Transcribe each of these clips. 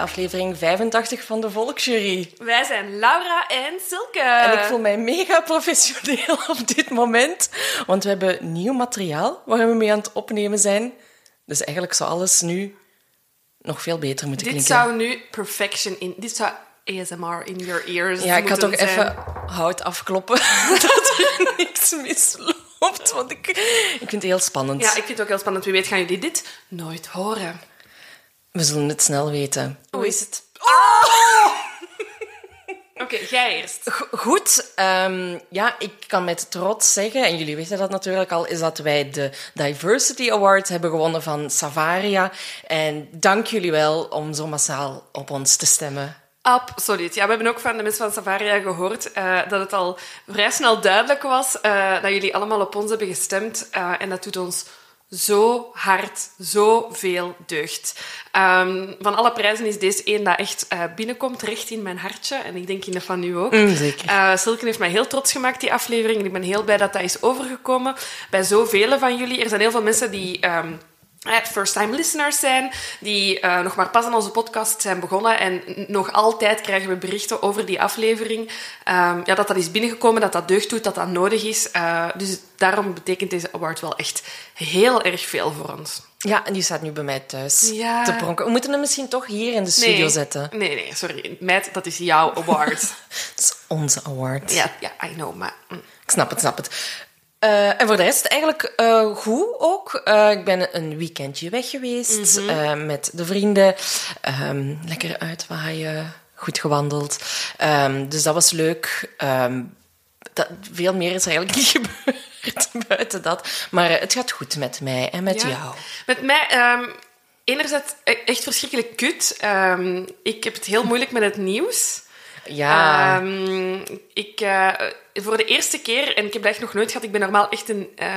Bij aflevering 85 van de Volksjury. Wij zijn Laura en Silke. En ik voel mij mega professioneel op dit moment, want we hebben nieuw materiaal waar we mee aan het opnemen zijn. Dus eigenlijk zou alles nu nog veel beter moeten Dit klinken. zou nu perfection in... Dit zou ASMR in your ears Ja, ik ga toch even hout afkloppen dat er niks misloopt, want ik, ik vind het heel spannend. Ja, ik vind het ook heel spannend. Wie weet gaan jullie dit nooit horen. We zullen het snel weten. Hoe is het? Oh! Oké, jij eerst. Go- Goed, ehm, ja, ik kan met trots zeggen, en jullie weten dat natuurlijk al, is dat wij de Diversity Award hebben gewonnen van Savaria. En dank jullie wel om zo massaal op ons te stemmen. Absoluut. Ja, we hebben ook van de mensen van Savaria gehoord eh, dat het al vrij snel duidelijk was eh, dat jullie allemaal op ons hebben gestemd. Eh, en dat doet ons zo hard, zoveel deugd. Ehm, van alle prijzen is deze één dat echt eh, binnenkomt, recht in mijn hartje. En ik denk in de van u ook. Mm, zeker. Eh, Silke heeft mij heel trots gemaakt, die aflevering. En ik ben heel blij dat dat is overgekomen bij zoveel van jullie. Er zijn heel veel mensen die... ehm, eh, first-time listeners zijn, die eh, nog maar pas aan onze podcast zijn begonnen. En nog altijd krijgen we berichten over die aflevering. Ehm, ja, dat dat is binnengekomen, dat dat deugd doet, dat dat nodig is. Eh, dus daarom betekent deze award wel echt heel erg veel voor ons. Ja, en die staat nu bij mij thuis Ja. te pronken. We moeten hem misschien toch hier in de studio zetten. Nee, nee, sorry. Meid, dat is jouw award. Het is onze award. ja, ja, I know, maar... mm. Ik snap het, snap het. Eh, en voor de rest eigenlijk eh, goed ook. Eh, ik ben een weekendje weg geweest eh, met de vrienden. Ehm, lekker uitwaaien, goed gewandeld. Ehm, dus dat was leuk. Ehm, dat, veel meer is er eigenlijk niet gebeurd buiten dat. Maar het gaat goed met mij en met Ja. jou. Met mij, enerzijds e- echt verschrikkelijk kut. Ik heb het heel moeilijk met het nieuws. Ja, Ehm, ik, eh, voor de eerste keer, en ik heb dat echt nog nooit gehad, ik ben normaal echt een, eh,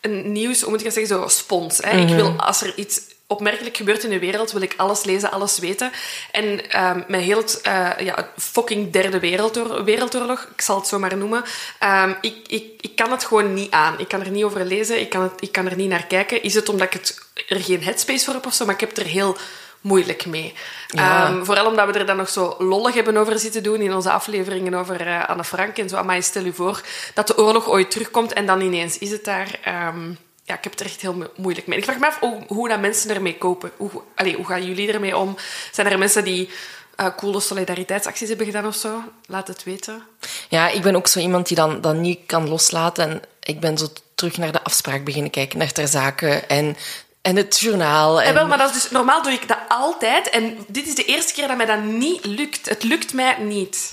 een nieuws, hoe moet ik dat zeggen, zo spons. Hè? Ik wil, als er iets opmerkelijk gebeurt in de wereld, wil ik alles lezen, alles weten. En ehm, met heel het eh, ja, fucking derde wereldoor- wereldoorlog, ik zal het zo maar noemen, ehm, ik, ik, ik kan het gewoon niet aan. Ik kan er niet over lezen, ik kan, het, ik kan er niet naar kijken. Is het omdat ik het, er geen headspace voor heb of zo, maar ik heb er heel moeilijk mee. Ja. Ehm, vooral omdat we er dan nog zo lollig hebben over zitten doen in onze afleveringen over eh, Anne Frank en zo. Maar stel je voor dat de oorlog ooit terugkomt en dan ineens is het daar. Ehm, ja, ik heb het er echt heel mo- moeilijk mee. Ik vraag me af hoe, hoe dat mensen ermee kopen. Hoe, hoe gaan jullie ermee om? Zijn er mensen die eh, coole solidariteitsacties hebben gedaan of zo? Laat het weten. ja, ik ben ook zo iemand die dan, dan niet kan loslaten. En ik ben zo terug naar de afspraak beginnen kijken, naar ter zaken en, en het journaal. En, En wel, maar dat is dus, normaal doe ik dat altijd. En dit is de eerste keer dat mij dat niet lukt. Het lukt mij niet.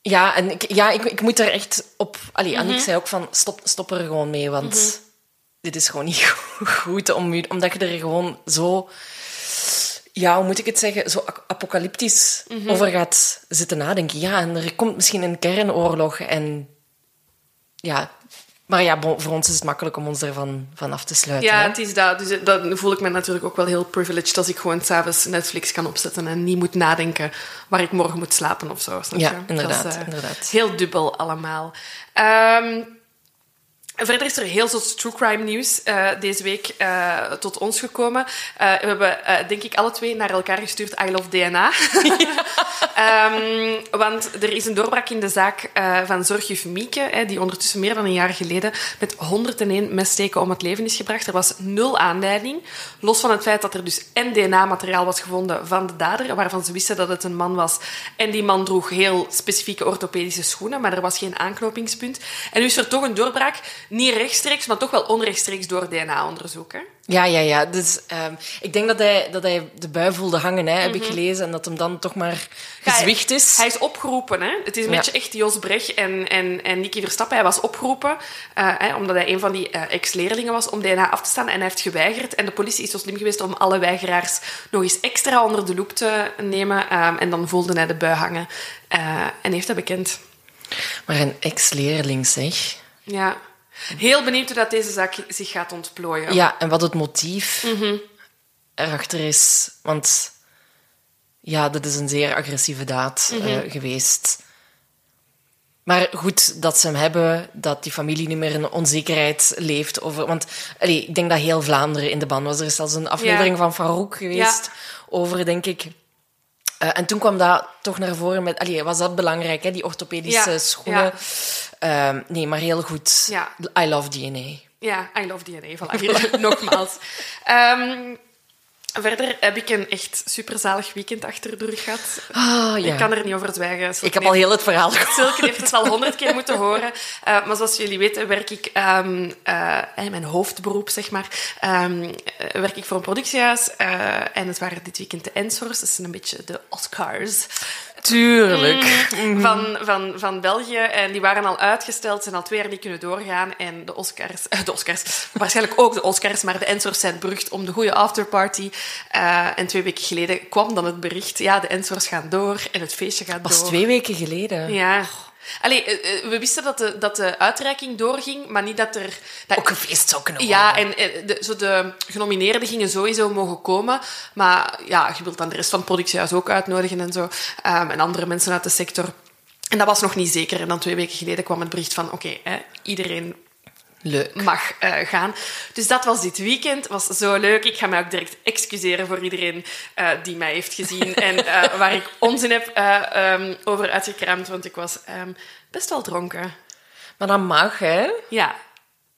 Ja, en ik, ja, ik, ik moet er echt op... Allee, Mhm. Annick zei ook van, stop, stop er gewoon mee, want dit is gewoon niet goed, om, omdat je er gewoon zo... Ja, hoe moet ik het zeggen? Zo ap- apocalyptisch Mhm. over gaat zitten nadenken. Ja, en er komt misschien een kernoorlog en... Ja, maar ja, bon, voor ons is het makkelijk om ons ervan van af te sluiten. Ja, hè. het is dat. Dus dan voel ik me natuurlijk ook wel heel privileged als ik gewoon s'avonds Netflix kan opzetten en niet moet nadenken waar ik morgen moet slapen of zo. Ja, inderdaad, Dat is, eh, inderdaad. Heel dubbel allemaal. Ehm, Verder is er heel veel true crime nieuws eh, deze week eh, tot ons gekomen. Eh, we hebben, denk ik, alle twee naar elkaar gestuurd I love DNA. Ehm, want er is een doorbraak in de zaak van Zorgjuf Mieke, hè, die ondertussen meer dan een jaar geleden met 101 messteken om het leven is gebracht. Er was nul aanleiding. Los van het feit dat er dus en DNA-materiaal was gevonden van de dader, waarvan ze wisten dat het een man was. En die man droeg heel specifieke orthopedische schoenen, maar er was geen aanknopingspunt. En nu is er toch een doorbraak, niet rechtstreeks, maar toch wel onrechtstreeks door DNA-onderzoek. hè. Ja, ja, ja. Dus, ehm, ik denk dat hij, dat hij de bui voelde hangen, hè, heb Mhm. ik gelezen. En dat hem dan toch maar gezwicht is. Hij is opgeroepen. Hè? Het is een Ja. beetje echt Jos Brecht en, en, en Nicky Verstappen. Hij was opgeropen eh, hè, omdat hij een van die eh, ex-leerlingen was om DNA af te staan. En hij heeft geweigerd. En de politie is zo slim geweest om alle weigeraars nog eens extra onder de loep te nemen. Ehm, en dan voelde hij de bui hangen. Eh, en heeft dat bekend. Maar een ex-leerling, zeg. Ja. Heel benieuwd hoe dat deze zaak zich gaat ontplooien. Ja, en wat het motief Mhm. erachter is. Want ja, dat is een zeer agressieve daad Mhm. eh, geweest. Maar goed dat ze hem hebben, dat die familie niet meer in onzekerheid leeft over... Want allee, ik denk dat heel Vlaanderen in de ban was. Er is zelfs een aflevering Ja. van Farouk geweest over, denk ik... Eh, en toen kwam dat toch naar voren met... Allee, was dat belangrijk, hè, die orthopedische Ja, schoenen. Ehm, nee, maar heel goed. Ja. I love DNA. Ja, I love DNA, voilà, hier nogmaals. Ehm, verder heb ik een echt superzalig weekend achter de rug gehad. Ah, ja. Ik kan er niet over zwijgen. Ik heb al heel het verhaal gehoord. Silke heeft het al honderd keer moeten horen. Uh, maar zoals jullie weten werk ik... Um, uh, in mijn hoofdberoep, zeg maar, um, werk ik voor een productiehuis. Uh, en het waren dit weekend de Ensors. Dat zijn een beetje de Oscars. Tuurlijk. Mm, van, van, van België. En die waren al uitgesteld. Zijn al twee jaar niet kunnen doorgaan. En de Oscars... de Oscars. Waarschijnlijk ook de Oscars. Maar de Ensors zijn berucht om de goede afterparty. en twee weken geleden kwam dan het bericht. Ja, de Ensors gaan door. En het feestje gaat door. twee weken geleden. Ja. Allee, we wisten dat de, dat de uitreiking doorging, maar niet dat er... Dat, ook een feest zou kunnen Ja, worden. en de, zo de genomineerden gingen sowieso mogen komen. Maar ja, je wilt dan de rest van het productiehuis ook uitnodigen en zo. Um, en andere mensen uit de sector. En dat was nog niet zeker. En dan twee weken geleden kwam het bericht van... Oké, okay, iedereen Leuk. mag uh, gaan. Dus dat was dit weekend. was zo leuk. Ik ga mij ook direct excuseren voor iedereen uh, die mij heeft gezien en uh, waar ik onzin heb um, over uitgekraamd, want ik was um, best wel dronken. Maar dat mag, hè? Ja.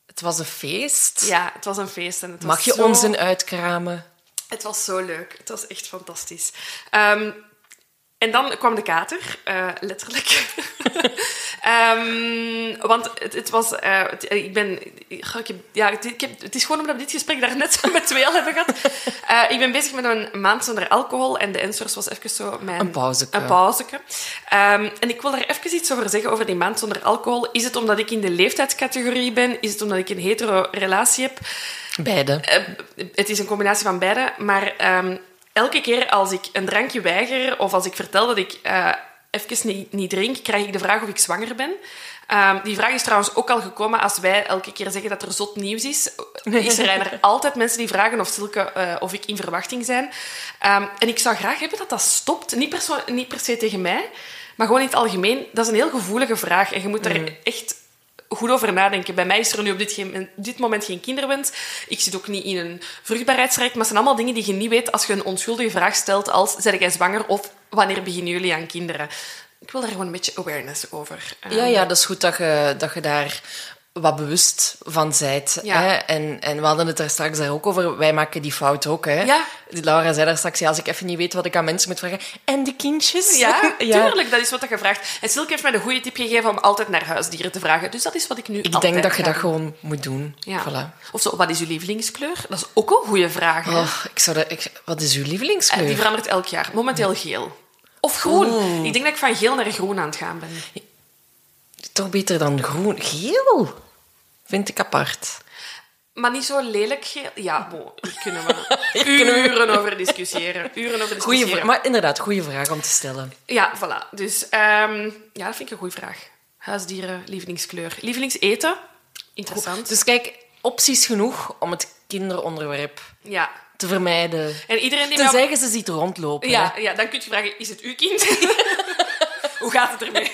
Het was een feest. Ja, het was een feest. En het mag was je zo... onzin uitkramen? Het was zo leuk. Het was echt fantastisch. Um, en dan kwam de kater, uh, letterlijk. um, want het, het was... Uh, het, ik ben... Ik heb, ja, het, ik heb, het is gewoon omdat we dit gesprek daarnet met twee al hebben gehad. Uh, ik ben bezig met een maand zonder alcohol. En de Ensors was even zo mijn... Een pauzeke. Een pauzeke. Um, en ik wil daar even iets over zeggen, over die maand zonder alcohol. Is het omdat ik in de leeftijdscategorie ben? Is het omdat ik een hetero relatie heb? Beide. Het is een combinatie van beide. Maar... Um, elke keer als ik een drankje weiger of als ik vertel dat ik uh, even niet, niet drink, krijg ik de vraag of ik zwanger ben. Um, die vraag is trouwens ook al gekomen als wij elke keer zeggen dat er zot nieuws is. Is zijn er altijd mensen die vragen of, Silke, uh, of ik in verwachting zijn. Um, en ik zou graag hebben dat dat stopt. Niet per, niet per se tegen mij, maar gewoon in het algemeen. Dat is een heel gevoelige vraag en je moet er mm. echt goed over nadenken. Bij mij is er nu op dit, geen, dit moment geen kinderwens. Ik zit ook niet in een vruchtbaarheidsrijk. Maar het zijn allemaal dingen die je niet weet als je een onschuldige vraag stelt als zeg jij zwanger of wanneer beginnen jullie aan kinderen? Ik wil daar gewoon een beetje awareness over. Ja, ja dat is goed dat je, dat je daar wat bewust van zijt. Ja. Hè? En, en we hadden het er straks daar ook over. Wij maken die fout ook. Hè? Ja. Laura zei daar straks, ja, als ik even niet weet wat ik aan mensen moet vragen. En de kindjes? Ja, tuurlijk. Dat is wat je vraagt. En Silke heeft mij de goede tip gegeven om altijd naar huisdieren te vragen. Dus dat is wat ik nu Ik denk dat je dat gewoon moet doen. Ja. Voilà. Of zo, wat is uw lievelingskleur? Dat is ook een goede vraag. Oh, ik zou dat, ik, wat is uw lievelingskleur? Uh, die verandert elk jaar. Momenteel geel. Of groen. Oh. Ik denk dat ik van geel naar groen aan het gaan ben. Toch beter dan groen. Geel? Vind ik apart. Maar niet zo lelijk geel. Ja, hier kunnen we uren over discussiëren. Uren over Goeie discussiëren. vraag, maar inderdaad, goede vraag om te stellen. Ja, voilà. Dus um, ja, dat vind ik een goede vraag. Huisdieren, lievelingskleur. Lievelingseten? Interessant. Dus kijk, opties genoeg om het kinderonderwerp ja. te vermijden. En iedereen die te nou... zeggen ze ziet rondlopen. Ja, ja, dan kun je vragen, is het uw kind? Hoe gaat het ermee?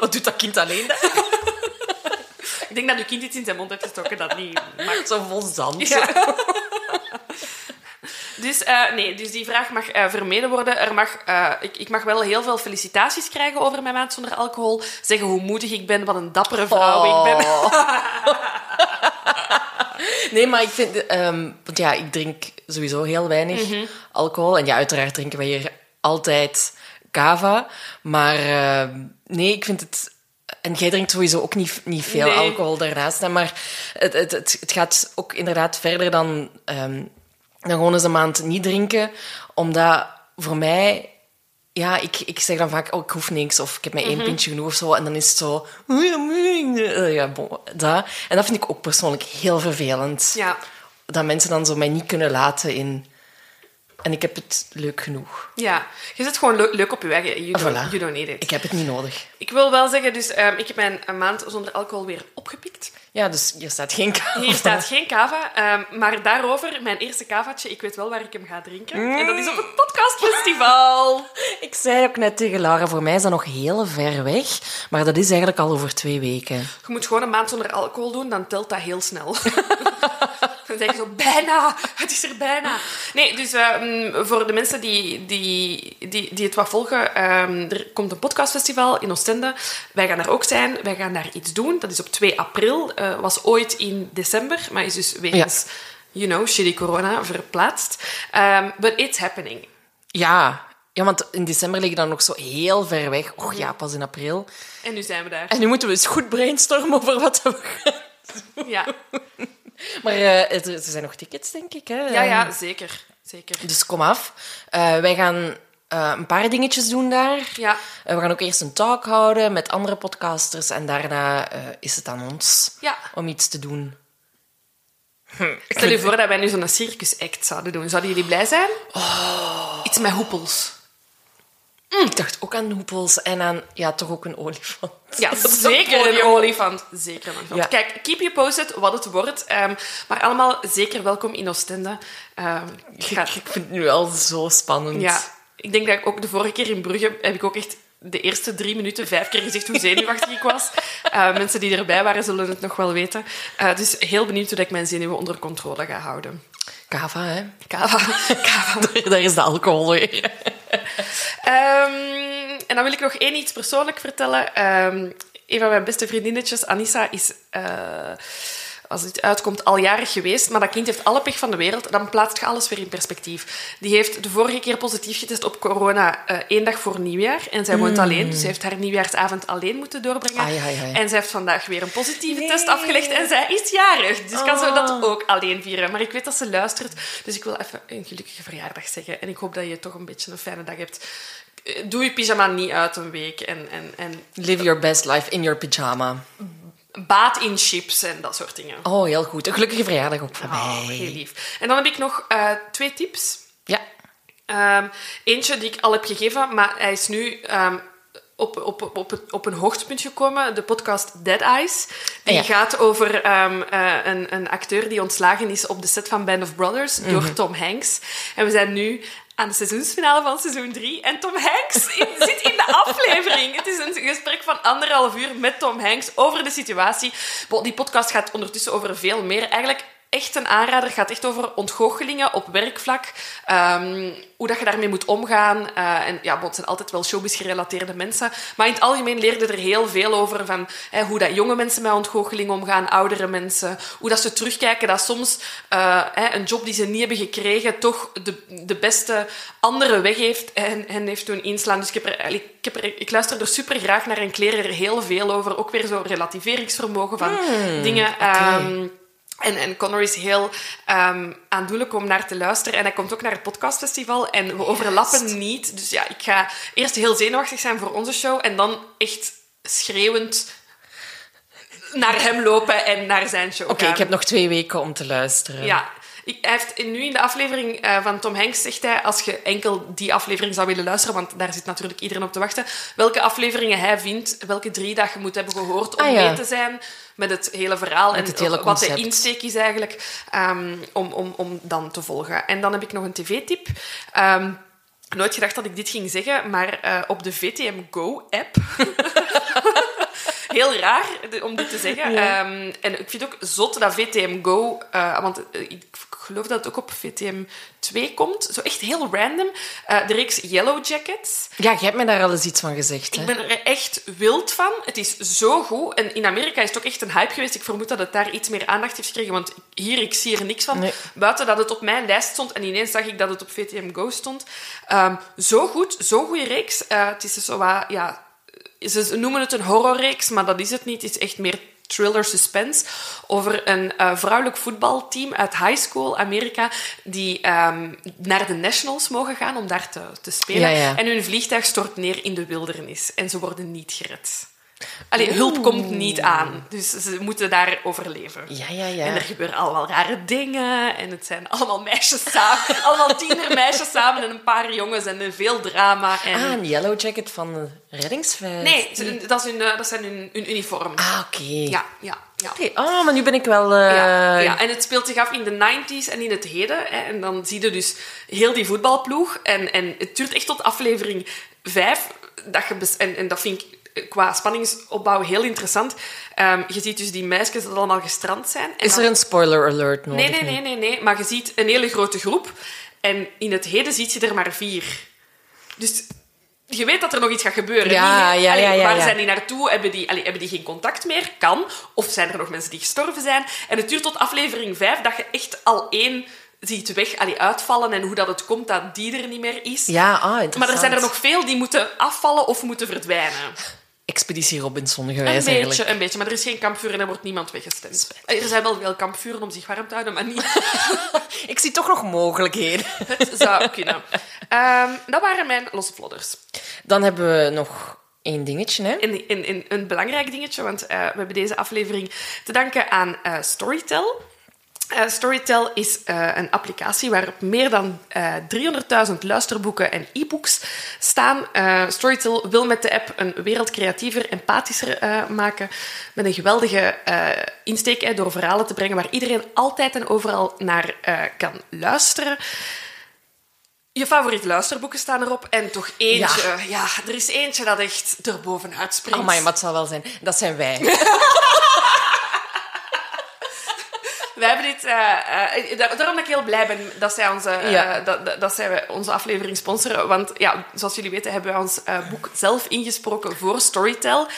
Wat doet dat kind alleen daar? Ik denk dat uw kind iets in zijn mond heeft gestoken dat niet mag. Zo vol zand. Ja. Dus, uh, nee, dus die vraag mag uh, vermeden worden. Er mag, uh, ik, ik, mag wel heel veel felicitaties krijgen over mijn maand zonder alcohol. Zeggen hoe moedig ik ben, wat een dappere vrouw oh. ik ben. nee, maar ik vind... Um, want ja, ik drink sowieso heel weinig mm -hmm. alcohol. En ja, uiteraard drinken wij hier altijd cava. Maar nee, ik vind het... En jij drinkt sowieso ook niet, niet veel nee. alcohol daarnaast. Maar het, het, het, het, gaat ook inderdaad verder dan... Um, dan gewoon eens een maand niet drinken. Omdat voor mij... Ja, ik, ik zeg dan vaak, oh, ik hoef niks. Of ik heb maar één mm -hmm. pintje genoeg of zo. En dan is het zo... Ja, bon, dat. En dat vind ik ook persoonlijk heel vervelend. Ja. Dat mensen dan zo mij niet kunnen laten in... En ik heb het leuk genoeg. Ja, je zit gewoon le leuk op je weg. You don't, voilà. you don't need it. Ik heb het niet nodig. Ik wil wel zeggen, dus um, ik heb mijn maand zonder alcohol weer opgepikt. Ja, dus hier staat geen kava. Hier staat geen kava, ehm, maar daarover, mijn eerste kavaatje, ik weet wel waar ik hem ga drinken. En dat is op het podcastfestival. Ik zei ook net tegen Laura, voor mij is dat nog heel ver weg. Maar dat is eigenlijk al over twee weken. Je moet gewoon een maand zonder alcohol doen, dan telt dat heel snel. dan zeg je zo, bijna, het is er bijna. Nee, dus ehm, voor de mensen die, die, die, die het wat volgen, ehm, er komt een podcastfestival in Oostende. Wij gaan daar ook zijn, wij gaan daar iets doen. Dat is op 2 april, uh, was ooit in december, maar is dus wegens, you know, shitty corona verplaatst. Um, but it's happening. Ja, ja, want in december liggen dan nog zo heel ver weg. Och ja, pas in april. En nu zijn we daar. En nu moeten we eens goed brainstormen over wat we gaan doen. Ja. Maar uh, er zijn nog tickets, denk ik. Hè? Ja, ja, zeker. zeker. Dus kom af. Uh, wij gaan uh, een paar dingetjes doen daar. Ja. we gaan ook eerst een talk houden met andere podcasters. En daarna is het aan ons ja. om iets te doen. Hm. Stel je voor dat wij nu zo'n circus act zouden doen. Zouden jullie blij zijn? Oh. Iets met hoepels. Mm, ik dacht ook aan hoepels en aan, ja, toch ook een olifant. Ja, zeker een olifant. Zeker een. Ja. Kijk, keep you posted wat het wordt. Um, maar allemaal zeker welkom in Oostende. Um, ik, ga... ik, vind het nu wel zo spannend. Ja, ik denk dat ik ook de vorige keer in Brugge heb ik ook echt de eerste drie minuten vijf keer gezegd hoe zenuwachtig ik was. Uh, mensen die erbij waren zullen het nog wel weten. Uh, dus heel benieuwd hoe ik mijn zenuwen onder controle ga houden. Kava, hè? Kava. Kava. Daar is de alcohol weer. Um, en dan wil ik nog één iets persoonlijk vertellen. Um, een van mijn beste vriendinnetjes, Anissa, is... Uh, als het uitkomt, al jarig geweest. Maar dat kind heeft alle pech van de wereld. Dan plaatst je alles weer in perspectief. Die heeft de vorige keer positief getest op corona uh, één dag voor nieuwjaar. En zij woont mm. alleen, dus ze heeft haar nieuwjaarsavond alleen moeten doorbrengen. Ai, ai, ai. En zij heeft vandaag weer een positieve nee. test afgelegd en zij is jarig. Dus oh. kan ze dat ook alleen vieren. Maar ik weet dat ze luistert, dus ik wil even een gelukkige verjaardag zeggen. En ik hoop dat je toch een beetje een fijne dag hebt doe je pyjama niet uit een week. En, en, en Live your best life in your pyjama. Baat in chips en dat soort dingen. Oh, heel goed. Een gelukkige verjaardag ook voor oh, mij. Heel lief. En dan heb ik nog uh, twee tips. Ja. Um, eentje die ik al heb gegeven, maar hij is nu um, op, op, op, op een hoogtepunt gekomen. De podcast Dead Eyes. Die ja. gaat over um, uh, een, een acteur die ontslagen is op de set van Band of Brothers mm -hmm. door Tom Hanks. En we zijn nu aan de seizoensfinale van seizoen 3. En Tom Hanks zit in de aflevering. Het is een gesprek van anderhalf uur met Tom Hanks over de situatie. Die podcast gaat ondertussen over veel meer. Eigenlijk echt een aanrader. Het gaat echt over ontgoochelingen op werkvlak. Um, hoe dat je daarmee moet omgaan. Uh, en ja, het zijn altijd wel showbiz-gerelateerde mensen. Maar in het algemeen leerde er heel veel over van hè, hoe dat jonge mensen met ontgoocheling omgaan, oudere mensen. Hoe dat ze terugkijken dat soms uh, hè, een job die ze niet hebben gekregen toch de, de beste andere weg heeft en, en heeft doen inslaan. Dus ik, heb er, ik, heb er, ik luister er super graag naar en ik leer er heel veel over. Ook weer zo relativeringsvermogen van hmm, dingen. Okay. Um, en, en Connor is heel um, aandoenlijk om naar te luisteren. En hij komt ook naar het podcastfestival. En we overlappen niet. Dus ja, ik ga eerst heel zenuwachtig zijn voor onze show. En dan echt schreeuwend naar hem lopen en naar zijn show Oké, okay, ik heb nog twee weken om te luisteren. Ja. Hij heeft nu in de aflevering uh, van Tom Hanks zegt hij, als je enkel die aflevering zou willen luisteren, want daar zit natuurlijk iedereen op te wachten, welke afleveringen hij vindt, welke drie dat je moet hebben gehoord om ah, ja. mee te zijn met het hele verhaal met en het hele wat de insteek is eigenlijk, um, om, om, om dan te volgen. En dan heb ik nog een tv-tip. Um, nooit gedacht dat ik dit ging zeggen, maar uh, op de VTM Go-app... Heel raar om dit te zeggen. Ja. Um, en ik vind het ook zot dat VTM Go... Uh, want ik geloof dat het ook op VTM 2 komt. Zo echt heel random. Uh, de reeks Yellow Jackets. Ja, jij hebt me daar al eens iets van gezegd. Hè? Ik ben er echt wild van. Het is zo goed. En in Amerika is het ook echt een hype geweest. Ik vermoed dat het daar iets meer aandacht heeft gekregen. Want hier, ik zie er niks van. Nee. Buiten dat het op mijn lijst stond. En ineens zag ik dat het op VTM Go stond. Um, zo goed. Zo'n goede reeks. Uh, het is zo wat... Ja, ze noemen het een horrorreeks, maar dat is het niet. Het is echt meer thriller suspense over een uh, vrouwelijk voetbalteam uit high school Amerika die um, naar de Nationals mogen gaan om daar te, te spelen. Ja, ja. En hun vliegtuig stort neer in de wildernis en ze worden niet gered. Allee, hulp komt niet aan. Dus ze moeten daar overleven. Ja, ja, ja. En er gebeuren allemaal rare dingen. En het zijn allemaal meisjes samen. allemaal tienermeisjes samen en een paar jongens en veel drama. En... Ah, een yellow jacket van reddingsvest. Nee, ze- dat, is hun, eh, dat zijn hun, hun uniform. Ah, oké. Ja, ja, ja. Oké, Oh, maar nu ben ik wel... eh, Ja, ja, en het speelt zich af in de 90s en in het heden. Hè. En dan zie je dus heel die voetbalploeg. En, en het duurt echt tot aflevering 5. Dat je en, en dat vind ik qua spanningsopbouw heel interessant. Ehm, je ziet dus die meisjes dat allemaal gestrand zijn. En Is dan- er een spoiler alert nodig? Nee, nee, nee, nee, nee. Maar je ziet een hele grote groep. En in het heden ziet je er maar vier. Dus je weet dat er nog iets gaat gebeuren. Ja, ja, allee, ja, ja, Waar ja. zijn die naartoe? Hebben die, allee, hebben die geen contact meer? Kan. Of zijn er nog mensen die gestorven zijn? En het duurt tot aflevering vijf dat je echt al één ziet weg, allee, uitvallen. En hoe dat het komt dat die er niet meer is. Ja, ah, interessant. maar er zijn er nog veel die moeten afvallen of moeten verdwijnen. Expeditie Robinson Een gewijs beetje, eigenlijk. een beetje. Maar er is geen kampvuur en er wordt niemand weggestemd. Er zijn wel veel kampvuren om zich warm te houden, maar niet... Ik zie toch nog mogelijkheden. Het zou kunnen. Ehm, dat waren mijn losse vlodders. Dan hebben we nog één dingetje, hè? En, en, en een belangrijk dingetje, want eh, we hebben deze aflevering te danken aan eh, Storytel. Eh, Storytel is eh, een applicatie waarop meer dan eh 300.000 luisterboeken en e-books staan. Eh, Storytel wil met de app een wereld creatiever, empathischer eh, maken. Met een geweldige eh, insteek door verhalen te brengen waar iedereen altijd en overal naar eh, kan luisteren. Je favoriete luisterboeken staan erop. En toch eentje. Ja. er is eentje dat echt erbovenuit springt. Oh, maar het zal wel zijn. Dat zijn wij. Wij hebben dit... eh, eh, daar- daarom dat ik heel blij ben dat zij onze, eh, Ja. dat, dat- dat zij onze aflevering sponsoren. Want ja, zoals jullie weten hebben wij ons boek zelf ingesproken voor Storytel.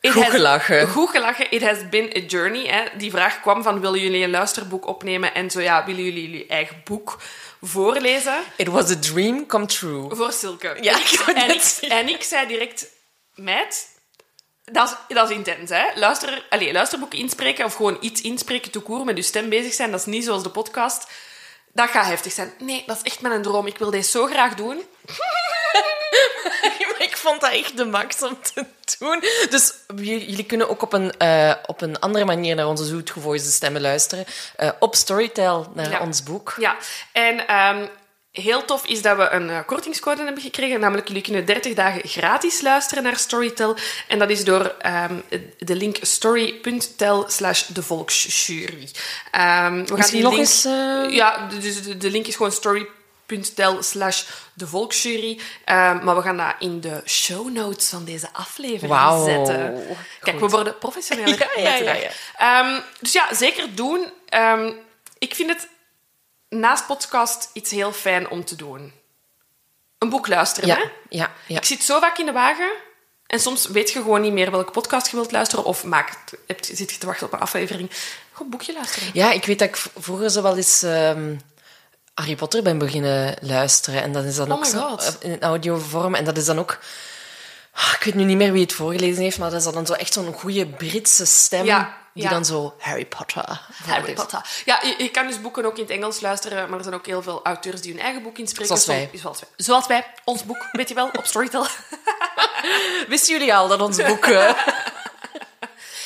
It Goed has- gelachen. Goed gelachen. It has been a journey. Hè. Die vraag kwam van, willen jullie een luisterboek opnemen? En zo ja, willen jullie jullie eigen boek voorlezen? It was a dream come true. Voor Silke. Ja, ik en, ik, en ik zei direct, meid, dat is, dat is intens, hè? Luister, allez, luisterboeken inspreken of gewoon iets inspreken, toekoer, met je stem bezig zijn, dat is niet zoals de podcast. Dat gaat heftig zijn. Nee, dat is echt mijn droom. Ik wil deze zo graag doen. Maar ik vond dat echt de max om te doen. Dus jullie kunnen ook op een, eh, op een andere manier naar onze zoetgevoelige stemmen luisteren. Eh, op Storytel naar Ja. ons boek. Ja, en ehm, heel tof is dat we een eh, kortingscode hebben gekregen. Namelijk, jullie kunnen 30 dagen gratis luisteren naar Storytel. En dat is door ehm, de link story.tel slash de volksjury. Ehm, we gaan die nog link- eens, eh, Ja, dus de, de link is gewoon story.tel slash de volksjury. Ehm, maar we gaan dat in de show notes van deze aflevering Wauw. zetten. Kijk, we worden professioneler. Ja, ja, dus ja, zeker doen. Ik vind het naast podcast iets heel fijn om te doen. Een boek luisteren, hè? Ja, ja. Ik zit zo vaak in de wagen en soms weet je gewoon niet meer welke podcast je wilt luisteren of maak, zit je te wachten op een aflevering. Een boekje luisteren. Ja, ik weet dat ik vroeger zo wel eens ehm, Harry Potter ben beginnen luisteren. En dat is dan Oh ook zo in audiovorm. En dat is dan ook... Ah, Ik weet nu niet meer wie het voorgelezen heeft, maar dat is dan zo echt zo'n goede Britse stem. Ja, die ja. dan zo Harry Potter Harry. Potter. Ja, je, je kan dus boeken ook in het Engels luisteren, maar er zijn ook heel veel auteurs die hun eigen boek inspreken. Zoals wij. Zoals wij. Zoals wij. Ons boek, weet je wel, op Storytel. Wisten jullie al dat ons boek...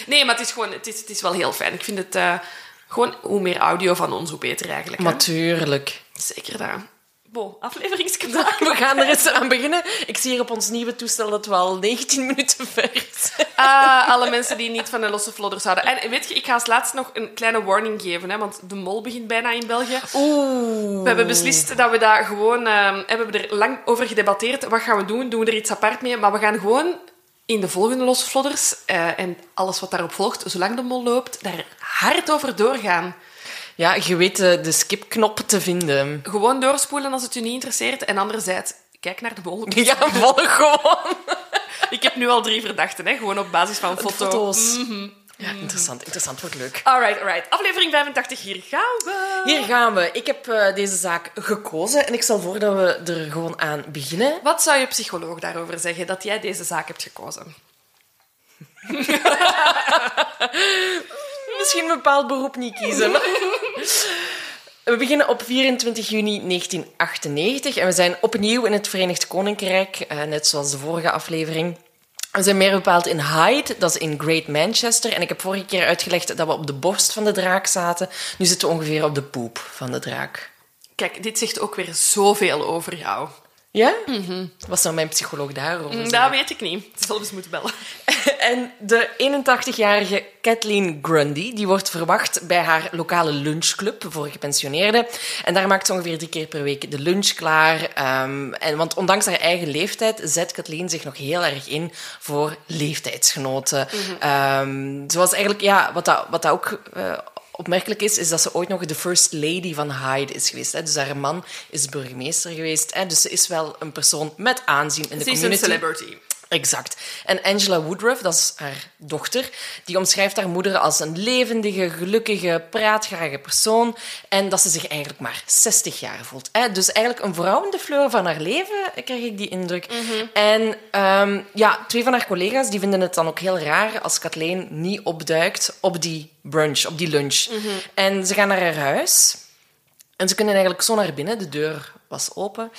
Nee, maar het is gewoon, het is, het is wel heel fijn. Ik vind het eh, gewoon, hoe meer audio van ons, hoe beter eigenlijk. Natuurlijk. Zeker dat. Bo, afleveringskanaal. We gaan er eens aan beginnen. Ik zie hier op ons nieuwe toestel dat we al 19 minuten ver zijn. Ah, alle mensen die niet van de losse vlodders houden. En weet je, ik ga als laatste nog een kleine warning geven, hè, want de mol begint bijna in België. Oeh. We hebben beslist dat we dat gewoon... we hebben er lang over gedebatteerd. Wat gaan we doen? Doen we er iets apart mee? Maar we gaan gewoon in de volgende losse vlodders eh, en alles wat daarop volgt, zolang de mol loopt, daar hard over doorgaan. Ja, je weet eh, de skipknop te vinden. Gewoon doorspoelen als het u niet interesseert. En anderzijds, kijk naar de mol. Ja, volg gewoon. Ik heb nu al drie verdachten, hè, gewoon op basis van foto. Foto's. Ja, interessant. Interessant, wordt leuk. Alright, alright. Aflevering 85, hier gaan we. Hier gaan we. Ik heb eh, deze zaak gekozen en ik stel voor dat we er gewoon aan beginnen. Wat zou je psycholoog daarover zeggen dat jij deze zaak hebt gekozen? Misschien een bepaald beroep niet kiezen. We beginnen op 24 juni 1998 en we zijn opnieuw in het Verenigd Koninkrijk, eh, net zoals de vorige aflevering. We zijn meer bepaald in Hyde, dat is in Great Manchester. En ik heb vorige keer uitgelegd dat we op de borst van de draak zaten. Nu zitten we ongeveer op de poep van de draak. Kijk, dit zegt ook weer zoveel over jou. Ja? Wat zou mijn psycholoog daarover zeggen? Dat weet ik niet. Ik zal eens moeten bellen. En de 81-jarige Kathleen Grundy die wordt verwacht bij haar lokale lunchclub voor gepensioneerden. En daar maakt ze ongeveer drie keer per week de lunch klaar. Ehm, en, want ondanks haar eigen leeftijd zet Kathleen zich nog heel erg in voor leeftijdsgenoten. Ehm, zoals eigenlijk, ja, wat dat, wat dat ook... eh, opmerkelijk is, is dat ze ooit nog de first lady van Hyde is geweest. Hè. Dus haar man is burgemeester geweest. Hè. Dus ze is wel een persoon met aanzien in de Ze is een community. celebrity. Exact. En Angela Woodruff, dat is haar dochter, die omschrijft haar moeder als een levendige, gelukkige, praatgrage persoon. En dat ze zich eigenlijk maar 60 jaar voelt. Hè? Dus eigenlijk een vrouw in de fleur van haar leven, krijg ik die indruk. En ehm, ja, twee van haar collega's die vinden het dan ook heel raar als Kathleen niet opduikt op die brunch, op die lunch. En ze gaan naar haar huis. En ze kunnen eigenlijk zo naar binnen. De deur was open.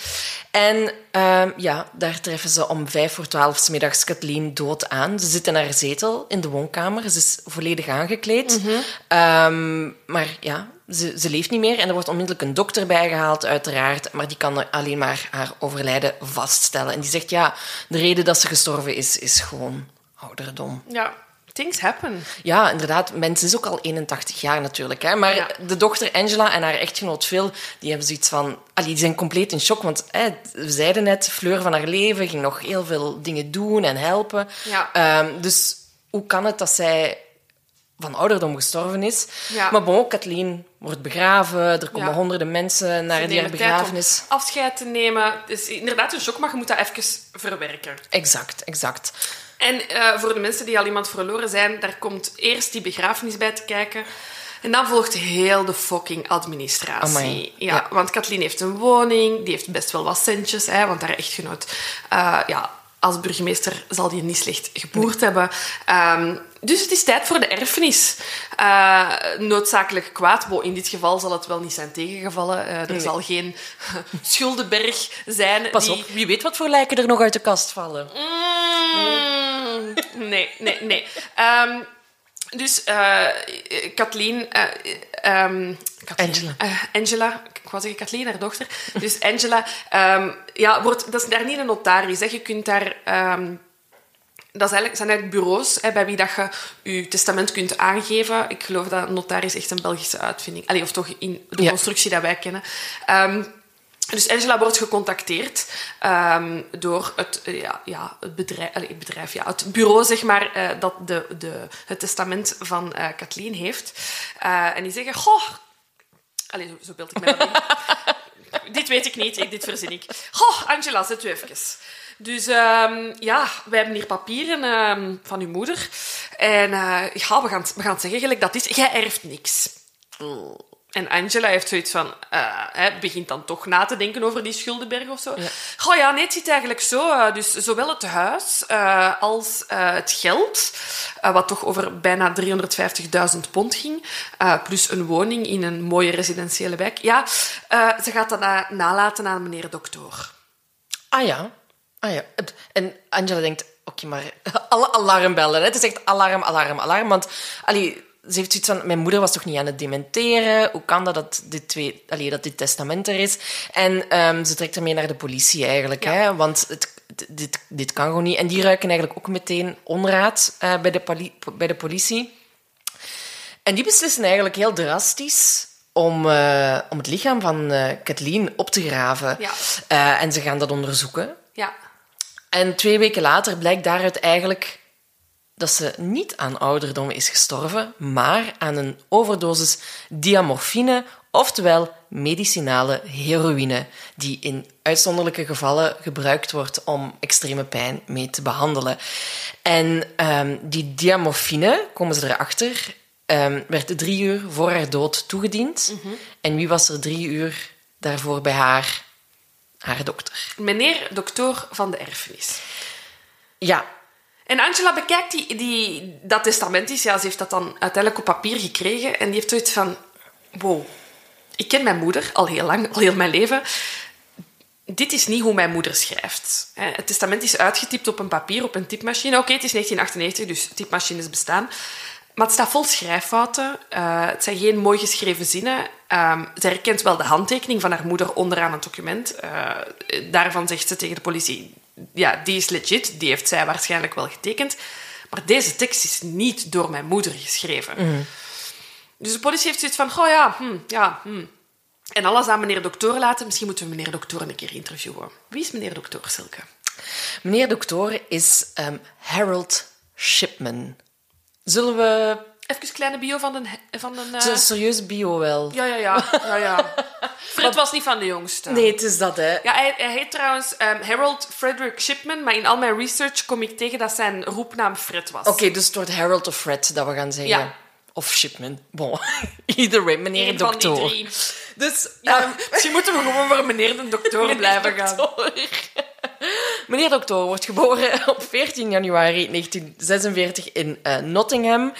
En ehm, ja, daar treffen ze om vijf voor twaalf 's middags Kathleen dood aan. Ze zit in haar zetel in de woonkamer. Ze is volledig aangekleed. Ehm, maar ja, ze, ze leeft niet meer. En er wordt onmiddellijk een dokter bijgehaald, uiteraard. Maar die kan alleen maar haar overlijden vaststellen. En die zegt, ja, de reden dat ze gestorven is, is gewoon ouderdom. Ja, things happen. Ja, inderdaad. Mens is ook al 81 jaar natuurlijk. Hè? Maar Ja. de dochter Angela en haar echtgenoot Phil, die hebben zoiets van... Allee, die zijn compleet in shock, want hè, we zeiden net, Fleur van haar leven ging nog heel veel dingen doen en helpen. Ja. Ehm, dus hoe kan het dat zij van ouderdom gestorven is? Ja. Maar bon, Kathleen wordt begraven, er komen honderden mensen naar die begrafenis. afscheid te nemen. Het is inderdaad een shock, maar je moet dat even verwerken. Exact, exact. En eh, voor de mensen die al iemand verloren zijn, daar komt eerst die begrafenis bij te kijken. En dan volgt heel de fucking administratie. Ja, ja. Want Kathleen heeft een woning, die heeft best wel wat centjes, hè, want haar echtgenoot, eh, ja, als burgemeester zal die niet slecht geboerd hebben. Ehm, dus het is tijd voor de erfenis. Eh, noodzakelijk kwaad. Bo, in dit geval zal het wel niet zijn tegengevallen. Eh, er zal geen schuldenberg zijn. Pas die... op, wie weet wat voor lijken er nog uit de kast vallen. Mm, nee, nee, nee. Ehm, dus eh Kathleen... eh, ehm, Kathleen, Angela. Angela, ik wou zeggen Kathleen, haar dochter. Dus Angela, ehm, ja, wordt, dat is daar niet een notaris. Hè. Je kunt daar... dat is zijn eigenlijk bureaus hè, bij wie dat je je testament kunt aangeven. Ik geloof dat een notaris echt een Belgische uitvinding... Allee, of toch in de Ja. constructie dat wij kennen. Ehm, dus Angela wordt gecontacteerd ehm, door het, eh, ja, ja, het, bedrijf, allee, het bedrijf, ja, het bureau zeg maar, eh, dat de, de, het testament van eh Kathleen heeft. En die zeggen, goh... Allee, zo, zo beeld ik mij dit weet ik niet, ik, dit verzin ik. Goh, Angela, zet u even. Dus ehm, ja, wij hebben hier papieren ehm, van uw moeder. En eh, ja, we gaan, het- we gaan zeggen gelijk dat is. Jij erft niks. En Angela heeft zoiets van, hè, begint dan toch na te denken over die schuldenberg of zo. Goh ja, nee, het zit eigenlijk zo. eh, dus zowel het huis als het geld, wat toch over bijna 350.000 pond ging, plus een woning in een mooie residentiële wijk. Ja, ze gaat dat na- nalaten aan meneer dokter. Ah ja. Ah ja. En Angela denkt, oké, maar alle alarmbellen. Hè? Het is echt alarm, alarm, alarm. Want allee, ze heeft zoiets van, mijn moeder was toch niet aan het dementeren? Hoe kan dat dat dit, twee, allee, dat dit testament er is? En ehm, ze trekt ermee naar de politie eigenlijk. Ja. Hè? Want het, dit, dit kan gewoon niet. En die ruiken eigenlijk ook meteen onraad eh, bij, de bij de politie. En die beslissen eigenlijk heel drastisch om, eh, om het lichaam van eh Kathleen op te graven. Ja. En ze gaan dat onderzoeken. Ja. En twee weken later blijkt daaruit eigenlijk dat ze niet aan ouderdom is gestorven, maar aan een overdosis diamorfine, oftewel medicinale heroïne, die in uitzonderlijke gevallen gebruikt wordt om extreme pijn mee te behandelen. En ehm, die diamorfine, komen ze erachter, ehm, werd drie uur voor haar dood toegediend. En wie was er drie uur daarvoor bij haar? Haar dokter. Meneer dokter van de erfenis. Ja, En Angela bekijkt die, die, dat testament is. Ja, ze heeft dat dan uiteindelijk op papier gekregen. En die heeft zoiets van... Wow, ik ken mijn moeder al heel lang, al heel mijn leven. dit is niet hoe mijn moeder schrijft. Hè. Het testament is uitgetypt op een papier, op een typemachine. Oké, het is 1998, dus typemachines bestaan. Maar het staat vol schrijffouten. Uh, het zijn geen mooi geschreven zinnen. Um, zij herkent wel de handtekening van haar moeder onderaan het document. Uh, daarvan zegt ze tegen de politie... Ja, die is legit. Die heeft zij waarschijnlijk wel getekend. Maar deze tekst is niet door mijn moeder geschreven. Mm. Dus de politie heeft zoiets van... Oh ja, hm, ja, hm. En alles aan meneer dokter laten. Misschien moeten we meneer dokter een keer interviewen. Wie is meneer dokter, Silke? Meneer dokter is um, Harold Shipman. Zullen we... Even een kleine bio van een... Van een uh... serieuze bio wel. Ja, ja, ja. ja, ja. Fred was niet van de jongste. Nee, het is dat, hè. Ja, hij, hij heet trouwens um, Harold Frederick Shipman, maar in al mijn research kom ik tegen dat zijn roepnaam Fred was. Oké, okay, dus het wordt Harold of Fred dat we gaan zeggen. Ja. Of Shipman. Bon, either way, meneer Eén dokter. Van die drie. Dus ja, um, misschien moeten we gewoon voor meneer de dokter blijven gaan. Meneer Dokter wordt geboren op 14 januari 1946 in uh, Nottingham.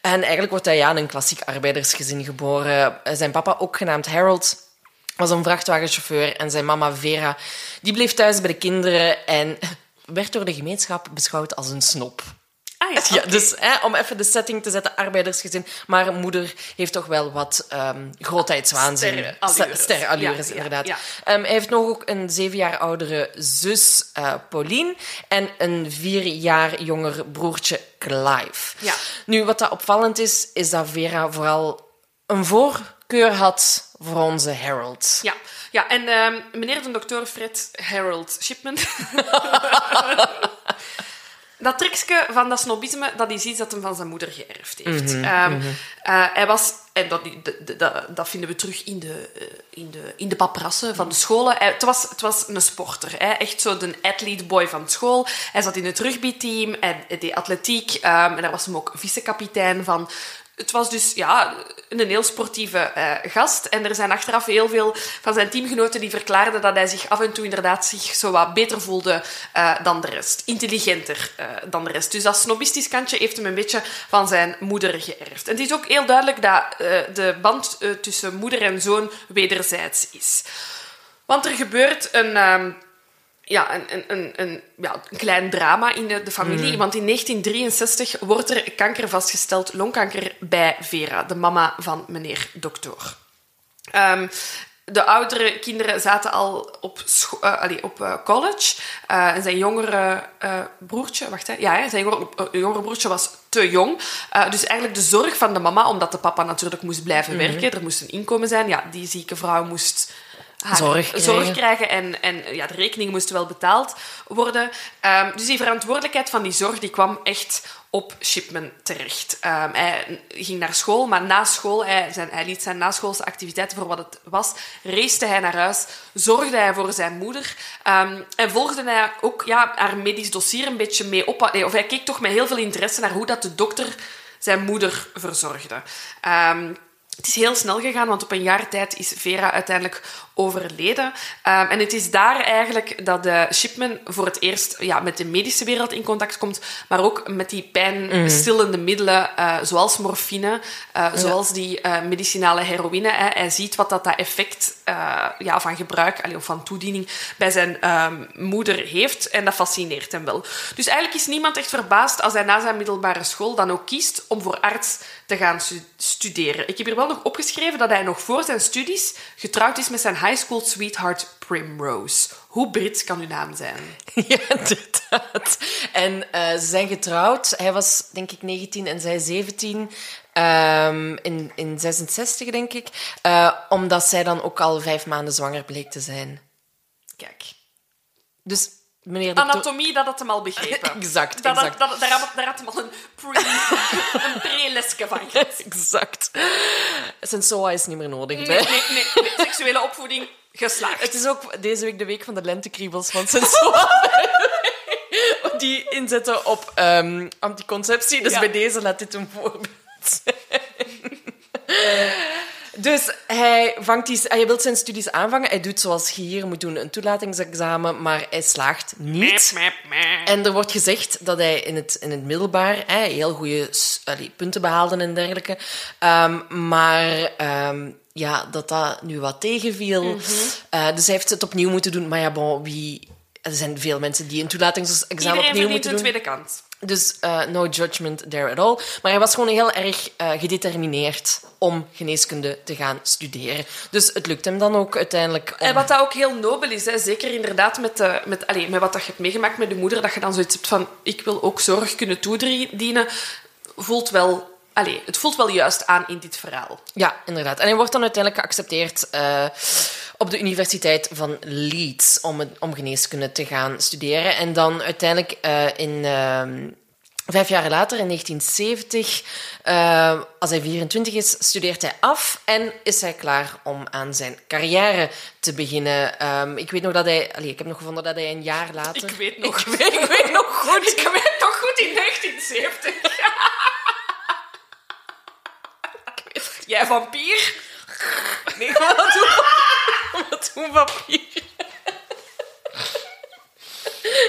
En eigenlijk wordt hij ja, een klassiek arbeidersgezin geboren. Zijn papa, ook genaamd Harold, was een vrachtwagenchauffeur. En zijn mama Vera, die bleef thuis bij de kinderen en werd door de gemeenschap beschouwd als een snop. Ah, ja, ja, dus hè, om even de setting te zetten, arbeidersgezin. Maar moeder heeft toch wel wat um, grootheidswaanzin. Ja, ja, inderdaad. Um, hij heeft nog ook een zeven jaar oudere zus, uh, Pauline, en een vier jaar jonger broertje, Clive. Ja. Nu, wat dat opvallend is, is dat Vera vooral een voorkeur had voor onze Harold. Ja, ja en um, meneer de dokter Fred Harold Shipman... Dat trucje van dat snobisme, dat is iets dat hem van zijn moeder geërfd heeft. Mhm, um, uh, hij was, en dat, dat, dat, vinden we terug in de, uh, in de, in de paprassen van de scholen. Hij, het, was, het was een sporter. Hè? Echt zo de athlete boy van school. Hij zat in het rugbyteam, hij deed atletiek. Um, en daar was hem ook vice-kapitein van. Het was dus ja, een heel sportieve uh, gast. En er zijn achteraf heel veel van zijn teamgenoten die verklaarden dat hij zich af en toe inderdaad zich zo wat beter voelde uh, dan de rest. Intelligenter uh, dan de rest. Dus dat snobistisch kantje heeft hem een beetje van zijn moeder geërfd. En het is ook heel duidelijk dat de band tussen moeder en zoon wederzijds is. Want er gebeurt een... Ja, een, een, een, ja, een klein drama in de, de familie. Mm. Want in 1963 wordt er kanker vastgesteld, longkanker, bij Vera, de mama van meneer dokter. Um, de oudere kinderen zaten al op, uh, allee, op uh, college. Uh, en zijn jongere broertje... Wacht, hè. Ja, hè, zijn jongere, jongere, broertje was te jong. dus eigenlijk de zorg van de mama, omdat de papa natuurlijk moest blijven Mhm. mm -hmm. werken. Er moest een inkomen zijn. Ja, die zieke vrouw moest Zorg krijgen. zorg krijgen en, en ja, de rekeningen moesten wel betaald worden. Um, dus die verantwoordelijkheid van die zorg die kwam echt op Shipman terecht. Um, hij ging naar school, maar na school, hij, zijn, hij liet zijn naschoolse activiteiten voor wat het was, race hij naar huis, zorgde hij voor zijn moeder um, en volgde hij ook ja, haar medisch dossier een beetje mee op. Of hij keek toch met heel veel interesse naar hoe dat de dokter zijn moeder verzorgde. Het is heel snel gegaan, want op een jaar tijd is Vera uiteindelijk overleden. Um, en het is daar eigenlijk dat uh, Shipman voor het eerst ja, met de medische wereld in contact komt, maar ook met die pijnstillende middelen, uh, zoals morfine, uh, zoals die medicinale heroïne. Hè. Hij ziet wat dat, dat effect ja, van gebruik allee, of van toediening bij zijn um, moeder heeft en dat fascineert hem wel. Dus eigenlijk is niemand echt verbaasd als hij na zijn middelbare school dan ook kiest om voor arts te gaan studeren. Ik heb hier wel nog opgeschreven dat hij nog voor zijn studies getrouwd is met zijn high school sweetheart Primrose. Hoe Brits kan uw naam zijn? Ja, inderdaad. En uh, ze zijn getrouwd. Hij was, denk ik, 19 en zij 17. Um, in, in 66, denk ik. Uh, omdat zij dan ook al vijf maanden zwanger bleek te zijn. Kijk. Dus meneer de Anatomie, dat had hem al begrepen. exact, dat, exact. Dat, daar, had, daar had hem al een pre- een pre-lesje van gehad. exact. Zijn SOA is niet meer nodig. Nee, nee, nee, nee. Seksuele opvoeding geslaagd. Het is ook deze week de week van de lentekriebels van zijn SOA. Die inzetten op um, anticonceptie. Dus Ja. bij deze laat dit een voorbeeld zijn. Dus hij, vangt die, hij wil zijn studies aanvangen. Hij doet zoals je hier moet doen, een toelatingsexamen, maar hij slaagt niet. En er wordt gezegd dat hij in het, in het middelbaar hè, heel goede punten behaalde en dergelijke. Um, maar um, ja, dat dat nu wat tegenviel. Eh, dus hij heeft het opnieuw moeten doen. Maar ja, bon, wie... Er zijn veel mensen die een toelatingsexamen opnieuw moeten een doen. tweede kans. Dus eh, no judgment there at all. Maar hij was gewoon heel erg eh, gedetermineerd om geneeskunde te gaan studeren. Dus het lukt hem dan ook uiteindelijk. om- En wat dat ook heel nobel is, hè, zeker inderdaad met, de, met, allee, met wat dat je hebt meegemaakt met de moeder, dat je dan zoiets hebt van ik wil ook zorg kunnen toedienen, voelt wel, allee, het voelt wel juist aan in dit verhaal. Ja, inderdaad. En hij wordt dan uiteindelijk geaccepteerd eh, op de Universiteit van Leeds om, om geneeskunde te gaan studeren. En dan uiteindelijk eh, in... ehm, Vijf jaar later, in 1970, eh, als hij 24 is, studeert hij af en is hij klaar om aan zijn carrière te beginnen. Ehm, ik weet nog dat hij... Allee, ik heb nog gevonden dat hij een jaar later... Ik weet nog. Ik weet, ik weet nog goed. Ik weet nog goed in 1970. Jij vampier? Nee, wat wat doen papier?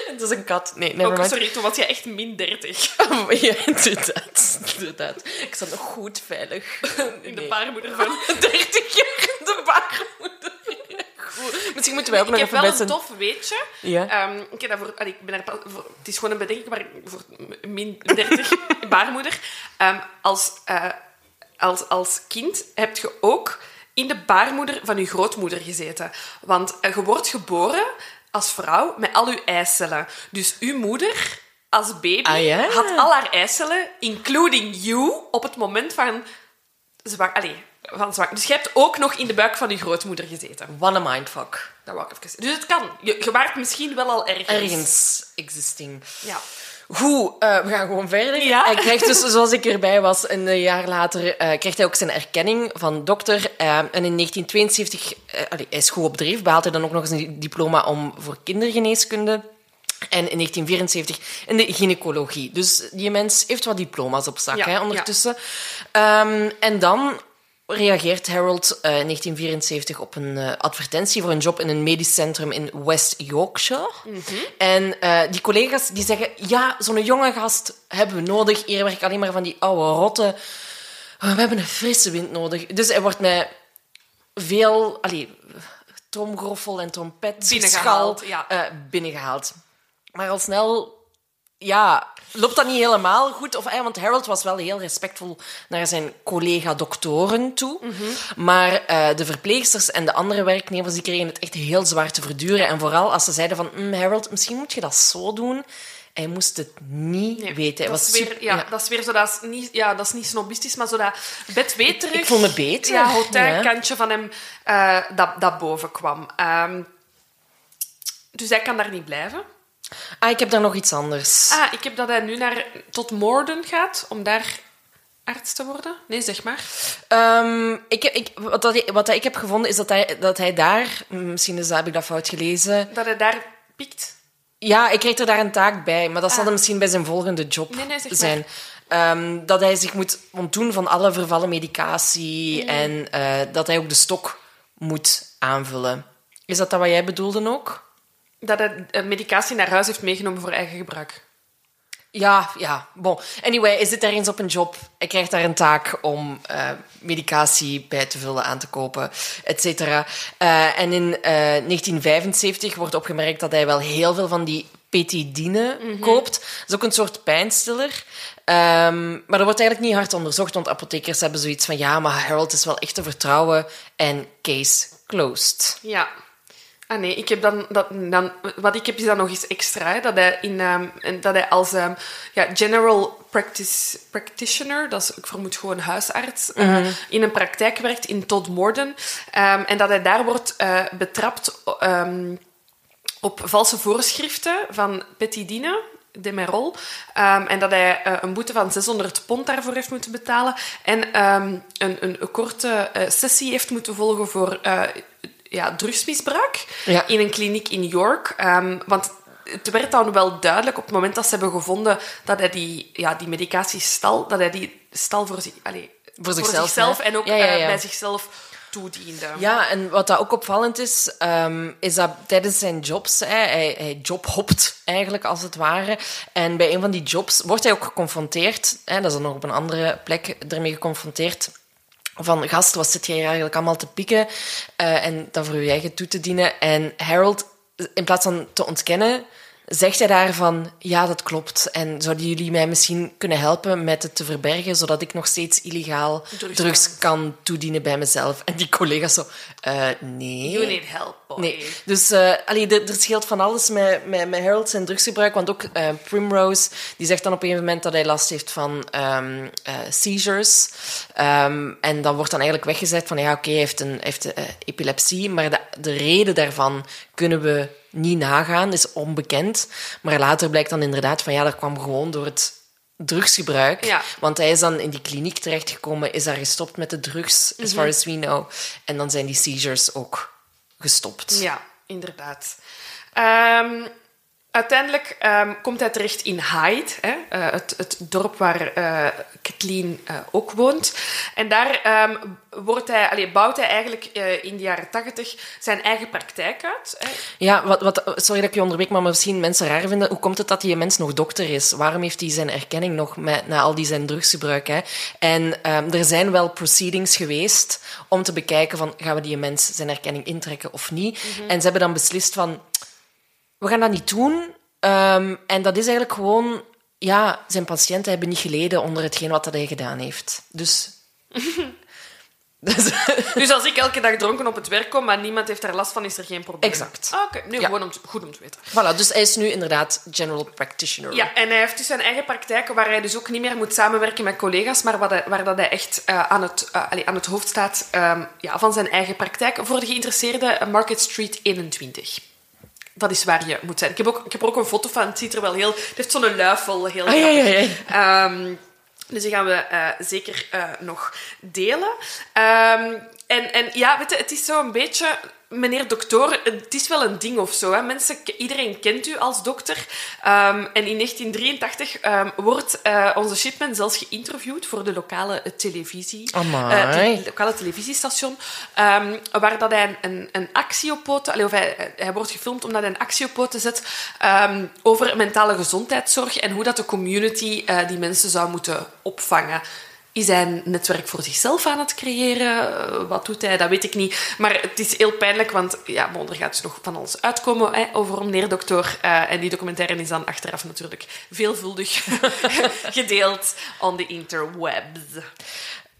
Het is een kat. Nee, sorry, toen was jij echt min 30. Ja, inderdaad. inderdaad. Ik zat nog goed veilig. In de Nee. baarmoeder van... 30 jaar in de baarmoeder. Goed. Misschien moeten wij ook Ik nog heb even wel een een... tof weetje. Ja. Ehm, ik heb daarvoor, allee, ik ben daar, pas- voor, het is gewoon een bedenking, maar voor min 30 baarmoeder. Ehm, als, eh, als, als kind heb je ook in de baarmoeder van je grootmoeder gezeten. Want je wordt geboren als vrouw met al je eicellen. Dus uw moeder als baby Ah, ja? had al haar eicellen, including you, op het moment van zwak. Allee, van zwak. Dus je hebt ook nog in de buik van je grootmoeder gezeten. What a mindfuck. Dat wou ik even. Dus het kan. Je, je waart misschien wel al ergens. Ergens existing. Ja. Goed, eh, we gaan gewoon verder. Ja. Hij krijgt dus, zoals ik erbij was, een jaar later, eh, krijgt hij ook zijn erkenning van dokter. Eh, en in 1972, eh, allee, hij is goed op dreef, behaalt hij dan ook nog eens een diploma om voor kindergeneeskunde. En in 1974 in de gynaecologie. Dus die mens heeft wat diploma's op zak Ja, hè, ondertussen. Ehm, en dan reageert Harold eh, in 1974 op een eh, advertentie voor een job in een medisch centrum in West Yorkshire. En eh, die collega's die zeggen, ja, zo'n jonge gast hebben we nodig. Hier werken alleen maar van die oude rotten. We hebben een frisse wind nodig. Dus hij wordt met veel allee, tromgroffel en trompet Binnengehaald, schal, ja. eh, binnengehaald. Maar al snel ja, loopt dat niet helemaal goed. Of, eh, want Harold was wel heel respectvol naar zijn collega-doktoren toe. Maar eh, de verpleegsters en de andere werknemers die kregen het echt heel zwaar te verduren. En vooral als ze zeiden van... "Mm, Harold, misschien moet je dat zo doen. Hij moest het niet Nee, weten. Hij dat, was is weer, super- ja, dat is weer zo, dat is niet, ja, dat is niet snobistisch, maar zo dat bedweterig... Ik voel me beter. Ja, hotelkantje van hem eh, dat, dat boven kwam. Ehm, dus hij kan daar niet blijven. Ah, ik heb daar nog iets anders. Ah, ik heb dat hij nu naar, tot Morden gaat, om daar arts te worden. Nee, zeg maar. Ehm, ik, ik, wat, dat, wat dat ik heb gevonden is dat hij, dat hij daar... Misschien is, heb ik dat fout gelezen. Dat hij daar pikt. Ja, ik kreeg er daar een taak bij, maar dat zal Ah. dan misschien bij zijn volgende job Nee, nee, zeg maar. zijn. Ehm, dat hij zich moet ontdoen van alle vervallen medicatie Mm. en eh, dat hij ook de stok moet aanvullen. Is dat dat wat jij bedoelde ook? Dat hij eh, medicatie naar huis heeft meegenomen voor eigen gebruik. Ja, ja. Bon. Anyway, hij zit ergens op een job. Hij krijgt daar een taak om eh, medicatie bij te vullen, aan te kopen, et cetera. Eh, en in eh, 1975 wordt opgemerkt dat hij wel heel veel van die petidine koopt. Dat is ook een soort pijnstiller. Ehm, maar dat wordt eigenlijk niet hard onderzocht, want apothekers hebben zoiets van ja, maar Harold is wel echt te vertrouwen en case closed. Ja. Ah nee, ik heb dan, dat, dan, wat ik heb is dan nog eens extra. Hè, dat, hij in, ehm, dat hij als ehm, ja, general practice, practitioner, dat is, ik vermoed gewoon huisarts, eh, in een praktijk werkt in Todd Morden. Ehm, en dat hij daar wordt eh, betrapt op valse voorschriften van petidine, Demerol. Ehm, en dat hij eh, een boete van 600 pond daarvoor heeft moeten betalen. En een, een, korte sessie heeft moeten volgen voor ja, drugsmisbruik Ja. in een kliniek in York. Ehm, want het werd dan wel duidelijk op het moment dat ze hebben gevonden dat hij die, ja, die medicatie stal, dat hij die stal voor, zich, allee, Voor zichzelf, en ook Ja, ja, eh, bij zichzelf toediende. Ja, en wat dat ook opvallend is, ehm, is dat tijdens zijn jobs, hè, hij, hij jobhopt eigenlijk als het ware. En bij een van die jobs wordt hij ook geconfronteerd, hè, dat is dan nog op een andere plek ermee geconfronteerd, van gast, wat zit jij hier eigenlijk allemaal te pikken? Eh, en dat voor je eigen toe te dienen. En Harold, in plaats van te ontkennen, zegt hij daarvan, ja, dat klopt. En zouden jullie mij misschien kunnen helpen met het te verbergen, zodat ik nog steeds illegaal Drugs drugs, kan toedienen bij mezelf? En die collega's zo, eh, nee. You need help, boy. Nee, dus uh, allee, er, er scheelt van alles met, met, met Harold zijn drugsgebruik. Want ook uh, Primrose, die zegt dan op een moment dat hij last heeft van um, uh, seizures. Um, en dan wordt dan eigenlijk weggezet van, ja, oké, okay, hij heeft, een, heeft epilepsie. Maar de, de reden daarvan kunnen we niet nagaan, is onbekend. Maar later blijkt dan inderdaad van, ja, dat kwam gewoon door het drugsgebruik. Ja. Want hij is dan in die kliniek terechtgekomen, is daar gestopt met de drugs, as far as we know. En dan zijn die seizures ook gestopt. Ja, inderdaad. Um, uiteindelijk um, komt hij terecht in Hyde, hè, uh, het, het, dorp waar uh, Kathleen uh, ook woont. En daar um, wordt hij, allee, bouwt hij eigenlijk in de jaren tachtig zijn eigen praktijk uit. Hè. Ja, wat, wat, sorry dat ik je onderbreek, maar misschien mensen raar vinden. Hoe komt het dat die mens nog dokter is? Waarom heeft hij zijn erkenning nog met, na al die zijn drugsgebruik? Hè? En er zijn wel proceedings geweest om te bekijken van gaan we die mens zijn erkenning intrekken of niet. Mm -hmm. En ze hebben dan beslist van we gaan dat niet doen. Um, en dat is eigenlijk gewoon... Ja, zijn patiënten hebben niet geleden onder hetgeen wat hij gedaan heeft. Dus... dus, dus als ik elke dag dronken op het werk kom, maar niemand heeft daar last van, is er geen probleem. Exact. Ah, Oké, okay. ja. gewoon om te, goed om te weten. Voilà, dus hij is nu inderdaad general practitioner. Ja, en hij heeft dus zijn eigen praktijk, waar hij dus ook niet meer moet samenwerken met collega's, maar waar, hij, waar dat hij echt uh, aan, het, uh, allez, aan het hoofd staat um, ja, van zijn eigen praktijk. Voor de geïnteresseerden, Market Street 21 dat is waar je moet zijn. Ik heb, ook, ik heb er ook een foto van. Het ziet er wel heel... Het heeft zo'n luifel. Heel ah, ja, ja, ja. Um, dus die gaan we uh, zeker uh, nog delen. Um, en, en ja, weet je, het is zo een beetje... Meneer dokter, het is wel een ding of zo. Hè. Mensen, iedereen kent u als dokter. Um, en in 1983 um, wordt uh, onze Shipman zelfs geïnterviewd voor de lokale televisie. Uh, de lokale televisiestation. Um, waar dat hij een, een actie op poten... Allee, of hij, hij wordt gefilmd omdat hij een actie op poten zet over mentale gezondheidszorg en hoe dat de community uh, die mensen zou moeten opvangen. Is hij een netwerk voor zichzelf aan het creëren? Wat doet hij? Dat weet ik niet. Maar het is heel pijnlijk, want ja, er gaat dus nog van alles uitkomen hè, over meneer dokter. Uh, en die documentaire is dan achteraf natuurlijk veelvuldig gedeeld on the interwebs.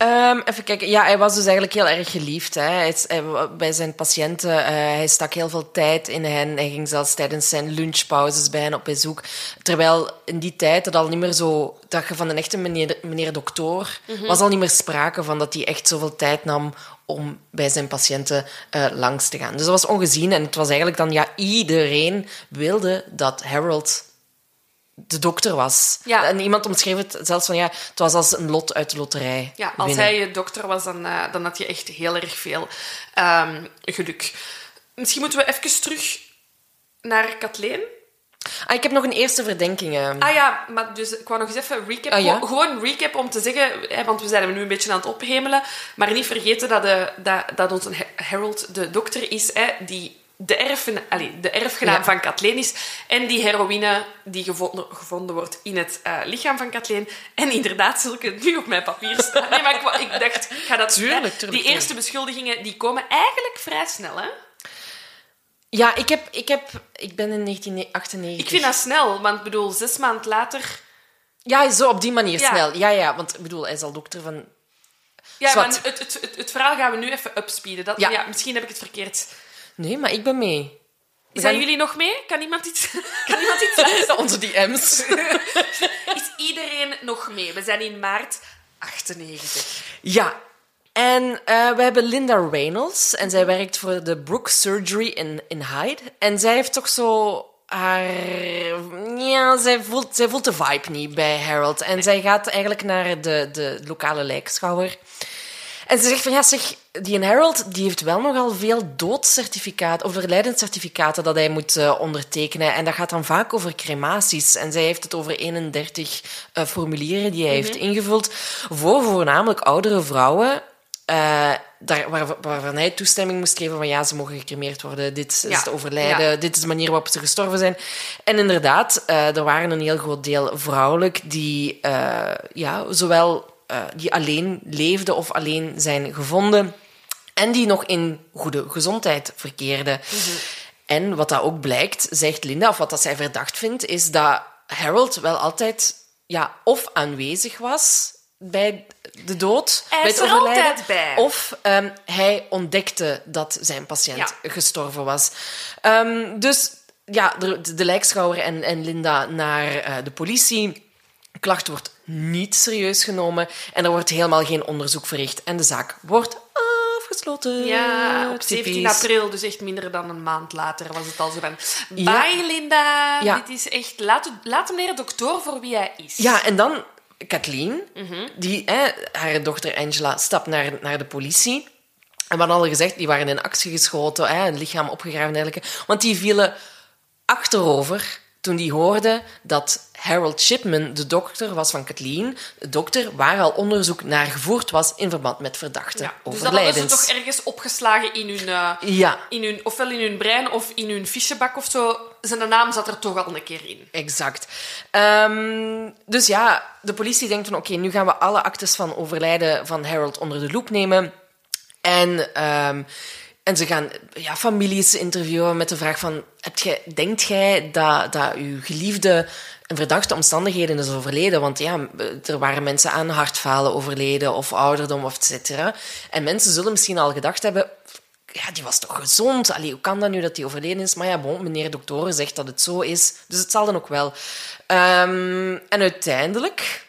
Um, even kijken. Ja, hij was dus eigenlijk heel erg geliefd. Hè. Hij, hij, bij zijn patiënten, uh, hij stak heel veel tijd in hen. Hij ging zelfs tijdens zijn lunchpauzes bij hen op bezoek. Terwijl in die tijd het al niet meer zo... Dat je van een echte meneer, meneer dokter... Mm -hmm. was al niet meer sprake van dat hij echt zoveel tijd nam om bij zijn patiënten uh, langs te gaan. Dus dat was ongezien. En het was eigenlijk dan... Ja, iedereen wilde dat Harold de dokter was. Ja. En iemand omschreef het zelfs van, ja, het was als een lot uit de loterij. Ja, als winnen. hij je dokter was, dan, uh, dan had je echt heel erg veel um, geluk. Misschien moeten we even terug naar Kathleen. Ah, ik heb nog een eerste verdenking. Ah ja, maar dus ik wou nog eens even recap. Ah, ja? Gewoon recap om te zeggen, hè, want we zijn er nu een beetje aan het ophemelen, maar niet vergeten dat, de, dat, dat onze Harold de dokter is hè, die de, erfen, allez, de erfgenaam ja. van Kathleen is en die heroïne die gevonden, gevonden wordt in het uh, lichaam van Kathleen. En inderdaad, zul ik het nu op mijn papier staan. Nee, maar ik, ik dacht, ik ga dat... Tuurlijk, tuurlijk, die tuurlijk. eerste beschuldigingen die komen eigenlijk vrij snel, hè? Ja, ik, heb, ik, heb, ik ben in 1998... Ik vind dat snel, want ik bedoel, zes maanden later... Ja, zo op die manier ja. snel. Ja, ja, want ik bedoel, hij is al dokter van... Ja, maar het, het, het, het, verhaal gaan we nu even upspeeden. Dat, ja. ja. misschien heb ik het verkeerd... Nee, maar ik ben mee. We Zijn gaan... jullie nog mee? Kan iemand iets, kan iemand iets luisteren? Onze DM's. Is iedereen nog mee? We zijn in maart 98. Ja. En uh, we hebben Linda Reynolds. En zij werkt voor de Brook Surgery in, in Hyde. En zij heeft toch zo haar... Ja, zij voelt, zij voelt de vibe niet bij Harold. En zij gaat eigenlijk naar de, de lokale lijkschouwer. En ze zegt van, ja zeg, die in Harold die heeft wel nogal veel doodcertificaten, overlijdenscertificaten dat hij moet uh, ondertekenen. En dat gaat dan vaak over crematies. En zij heeft het over 31 uh, formulieren die hij mm -hmm. heeft ingevuld voor voornamelijk oudere vrouwen. Uh, daar, waar, waarvan hij toestemming moest geven van ja, ze mogen gecremeerd worden, dit is te overlijden, Ja. dit is de manier waarop ze gestorven zijn. En inderdaad, er waren een heel groot deel vrouwelijk die ja, zowel eh, die alleen leefden of alleen zijn gevonden. En die nog in goede gezondheid verkeerden. En wat dat ook blijkt, zegt Linda, of wat dat zij verdacht vindt, is dat Harold wel altijd ja, of aanwezig was bij de dood, Hij bij het er overlijden, bij. of ehm, hij ontdekte dat zijn patiënt gestorven was. Ehm, dus ja, de, de lijkschouwer en, en Linda naar eh, de politie. Klacht wordt niet serieus genomen en er wordt helemaal geen onderzoek verricht. En de zaak wordt afgesloten. Ja, op 17 Typisch. april, dus echt minder dan een maand later was het al zo van... Ja. Bye, Linda. Ja. Dit is echt... Laat, laat hem leren dokter voor wie hij is. Ja, en dan Kathleen, Mhm. die, hè, haar dochter Angela, stapt naar, naar de politie. En we hadden al gezegd, die waren in actie geschoten, hè, een lichaam opgegraven en dergelijke. Want die vielen achterover toen die hoorden dat Harold Shipman de dokter was van Kathleen. De dokter waar al onderzoek naar gevoerd was in verband met verdachte Ja, dus dat hadden ze toch ergens opgeslagen in hun, eh, Ja, in hun... Ofwel in hun brein of in hun fichebak of zo. Zijn naam zat er toch al een keer in. Exact. Ehm, dus ja, de politie denkt van oké, nu gaan we alle actes van overlijden van Harold onder de loep nemen. En, ehm, en ze gaan ja, families interviewen met de vraag van... Gij, denkt jij dat, dat uw geliefde in verdachte omstandigheden is overleden? Want ja, er waren mensen aan hartfalen overleden of ouderdom of et cetera. En mensen zullen misschien al gedacht hebben... Ja, die was toch gezond? Allee, hoe kan dat nu dat die overleden is? Maar ja, bon, meneer dokter zegt dat het zo is. Dus het zal dan ook wel. Ehm, en uiteindelijk...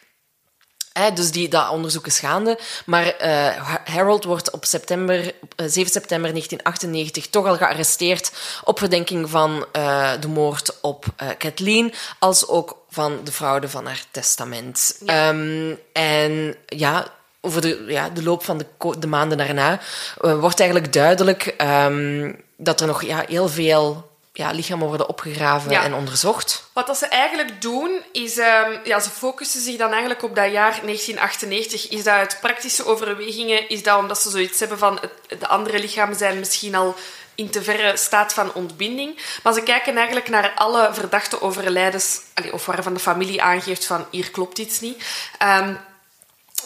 Dus die, dat onderzoek is gaande. Maar eh, Ha- Harold wordt op september, op, eh, 7 september 1998 toch al gearresteerd op verdenking van eh, de moord op Kathleen, als ook van de fraude van haar testament. Ehm, en ja, over de, ja, de loop van de, de maanden daarna wordt eigenlijk duidelijk ehm, dat er nog ja, heel veel ja, lichamen worden opgegraven Ja. en onderzocht. Wat dat ze eigenlijk doen, is... ehm, ja, ze focussen zich dan eigenlijk op dat jaar 1998. Is dat uit praktische overwegingen? Is dat omdat ze zoiets hebben van... het- de andere lichamen zijn misschien al in te verre staat van ontbinding. Maar ze kijken eigenlijk naar alle verdachte overlijdens... of waarvan de familie aangeeft van... hier klopt iets niet. Ehm,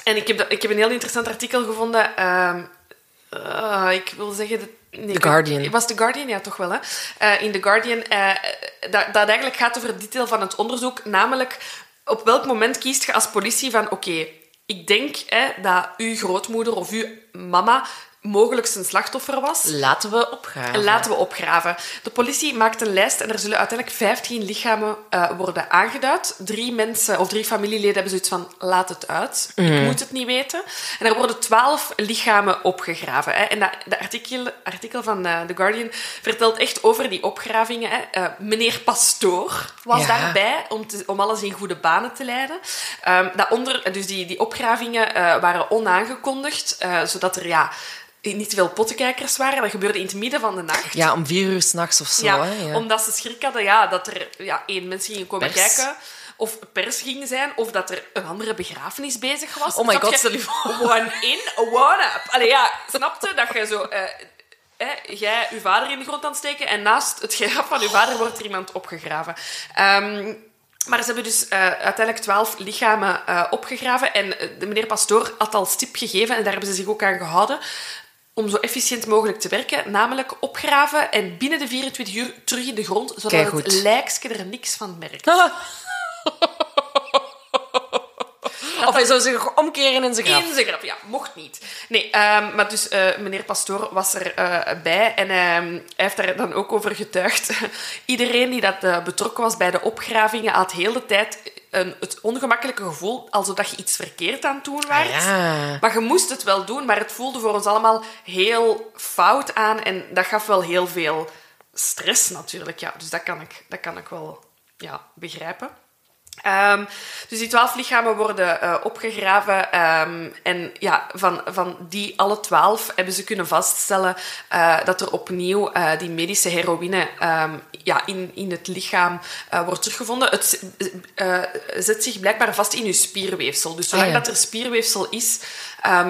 en ik heb, ik heb een heel interessant artikel gevonden... ehm, eh, ik wil zeggen... Nee, The Guardian. Was The Guardian? Ja, toch wel. Hè? Eh, in The Guardian, eh, dat, dat eigenlijk gaat over het detail van het onderzoek. Namelijk, op welk moment kiest je als politie van... Oké, ik denk hè, dat uw grootmoeder of uw mama mogelijk zijn slachtoffer was. Laten we opgraven. En laten we opgraven. De politie maakt een lijst en er zullen uiteindelijk 15 lichamen eh, worden aangeduid. Drie mensen of drie familieleden hebben zoiets van: laat het uit. Ik moet het niet weten. En er worden 12 lichamen opgegraven. Hè. En dat, de artikel, artikel van eh, The Guardian vertelt echt over die opgravingen. Hè. Eh, meneer Pastoor was Ja. daarbij om, te- om alles in goede banen te leiden. Ehm daaronder, dus die, die opgravingen waren onaangekondigd, zodat er ja, niet te veel pottenkijkers waren. Dat gebeurde in het midden van de nacht. Ja, om vier uur s'nachts of zo. Ja, hè, ja. omdat ze schrik hadden ja, dat er ja, één mensen gingen komen Pers. kijken. Of pers ging zijn, of dat er een andere begrafenis bezig was. Oh my god, stel je voor. One in, one up. Allee, ja, snapte dat je zo... eh, hè, jij je vader in de grond aan het steken en naast het graf van je vader wordt er iemand opgegraven. Ehm, maar ze hebben dus eh, uiteindelijk twaalf lichamen eh, opgegraven. En de meneer Pastoor had al stip gegeven, en daar hebben ze zich ook aan gehouden, om zo efficiënt mogelijk te werken. Namelijk opgraven en binnen de 24 uur terug in de grond, zodat Keigoed. het lijkske er niks van merkt. Of hij zou zich omkeren in zijn graf. In zijn grap, ja. Mocht niet. Nee, ehm, maar dus eh, meneer Pastoor was er eh, bij en ehm, hij heeft daar dan ook over getuigd. Iedereen die dat eh, betrokken was bij de opgravingen had heel de tijd het ongemakkelijke gevoel alsof dat je iets verkeerd aan het doen was. Ja. Maar je moest het wel doen, maar het voelde voor ons allemaal heel fout aan en dat gaf wel heel veel stress natuurlijk. Ja, dus dat kan ik, dat kan ik wel ja, begrijpen. Ehm, dus die twaalf lichamen worden eh, opgegraven. ehm, en ja, van, van die alle twaalf hebben ze kunnen vaststellen eh, dat er opnieuw eh, die medische heroïne ehm, ja, in, in het lichaam wordt teruggevonden. Het zet zich blijkbaar vast in je spierweefsel. Dus zolang Ah, ja. dat er spierweefsel is,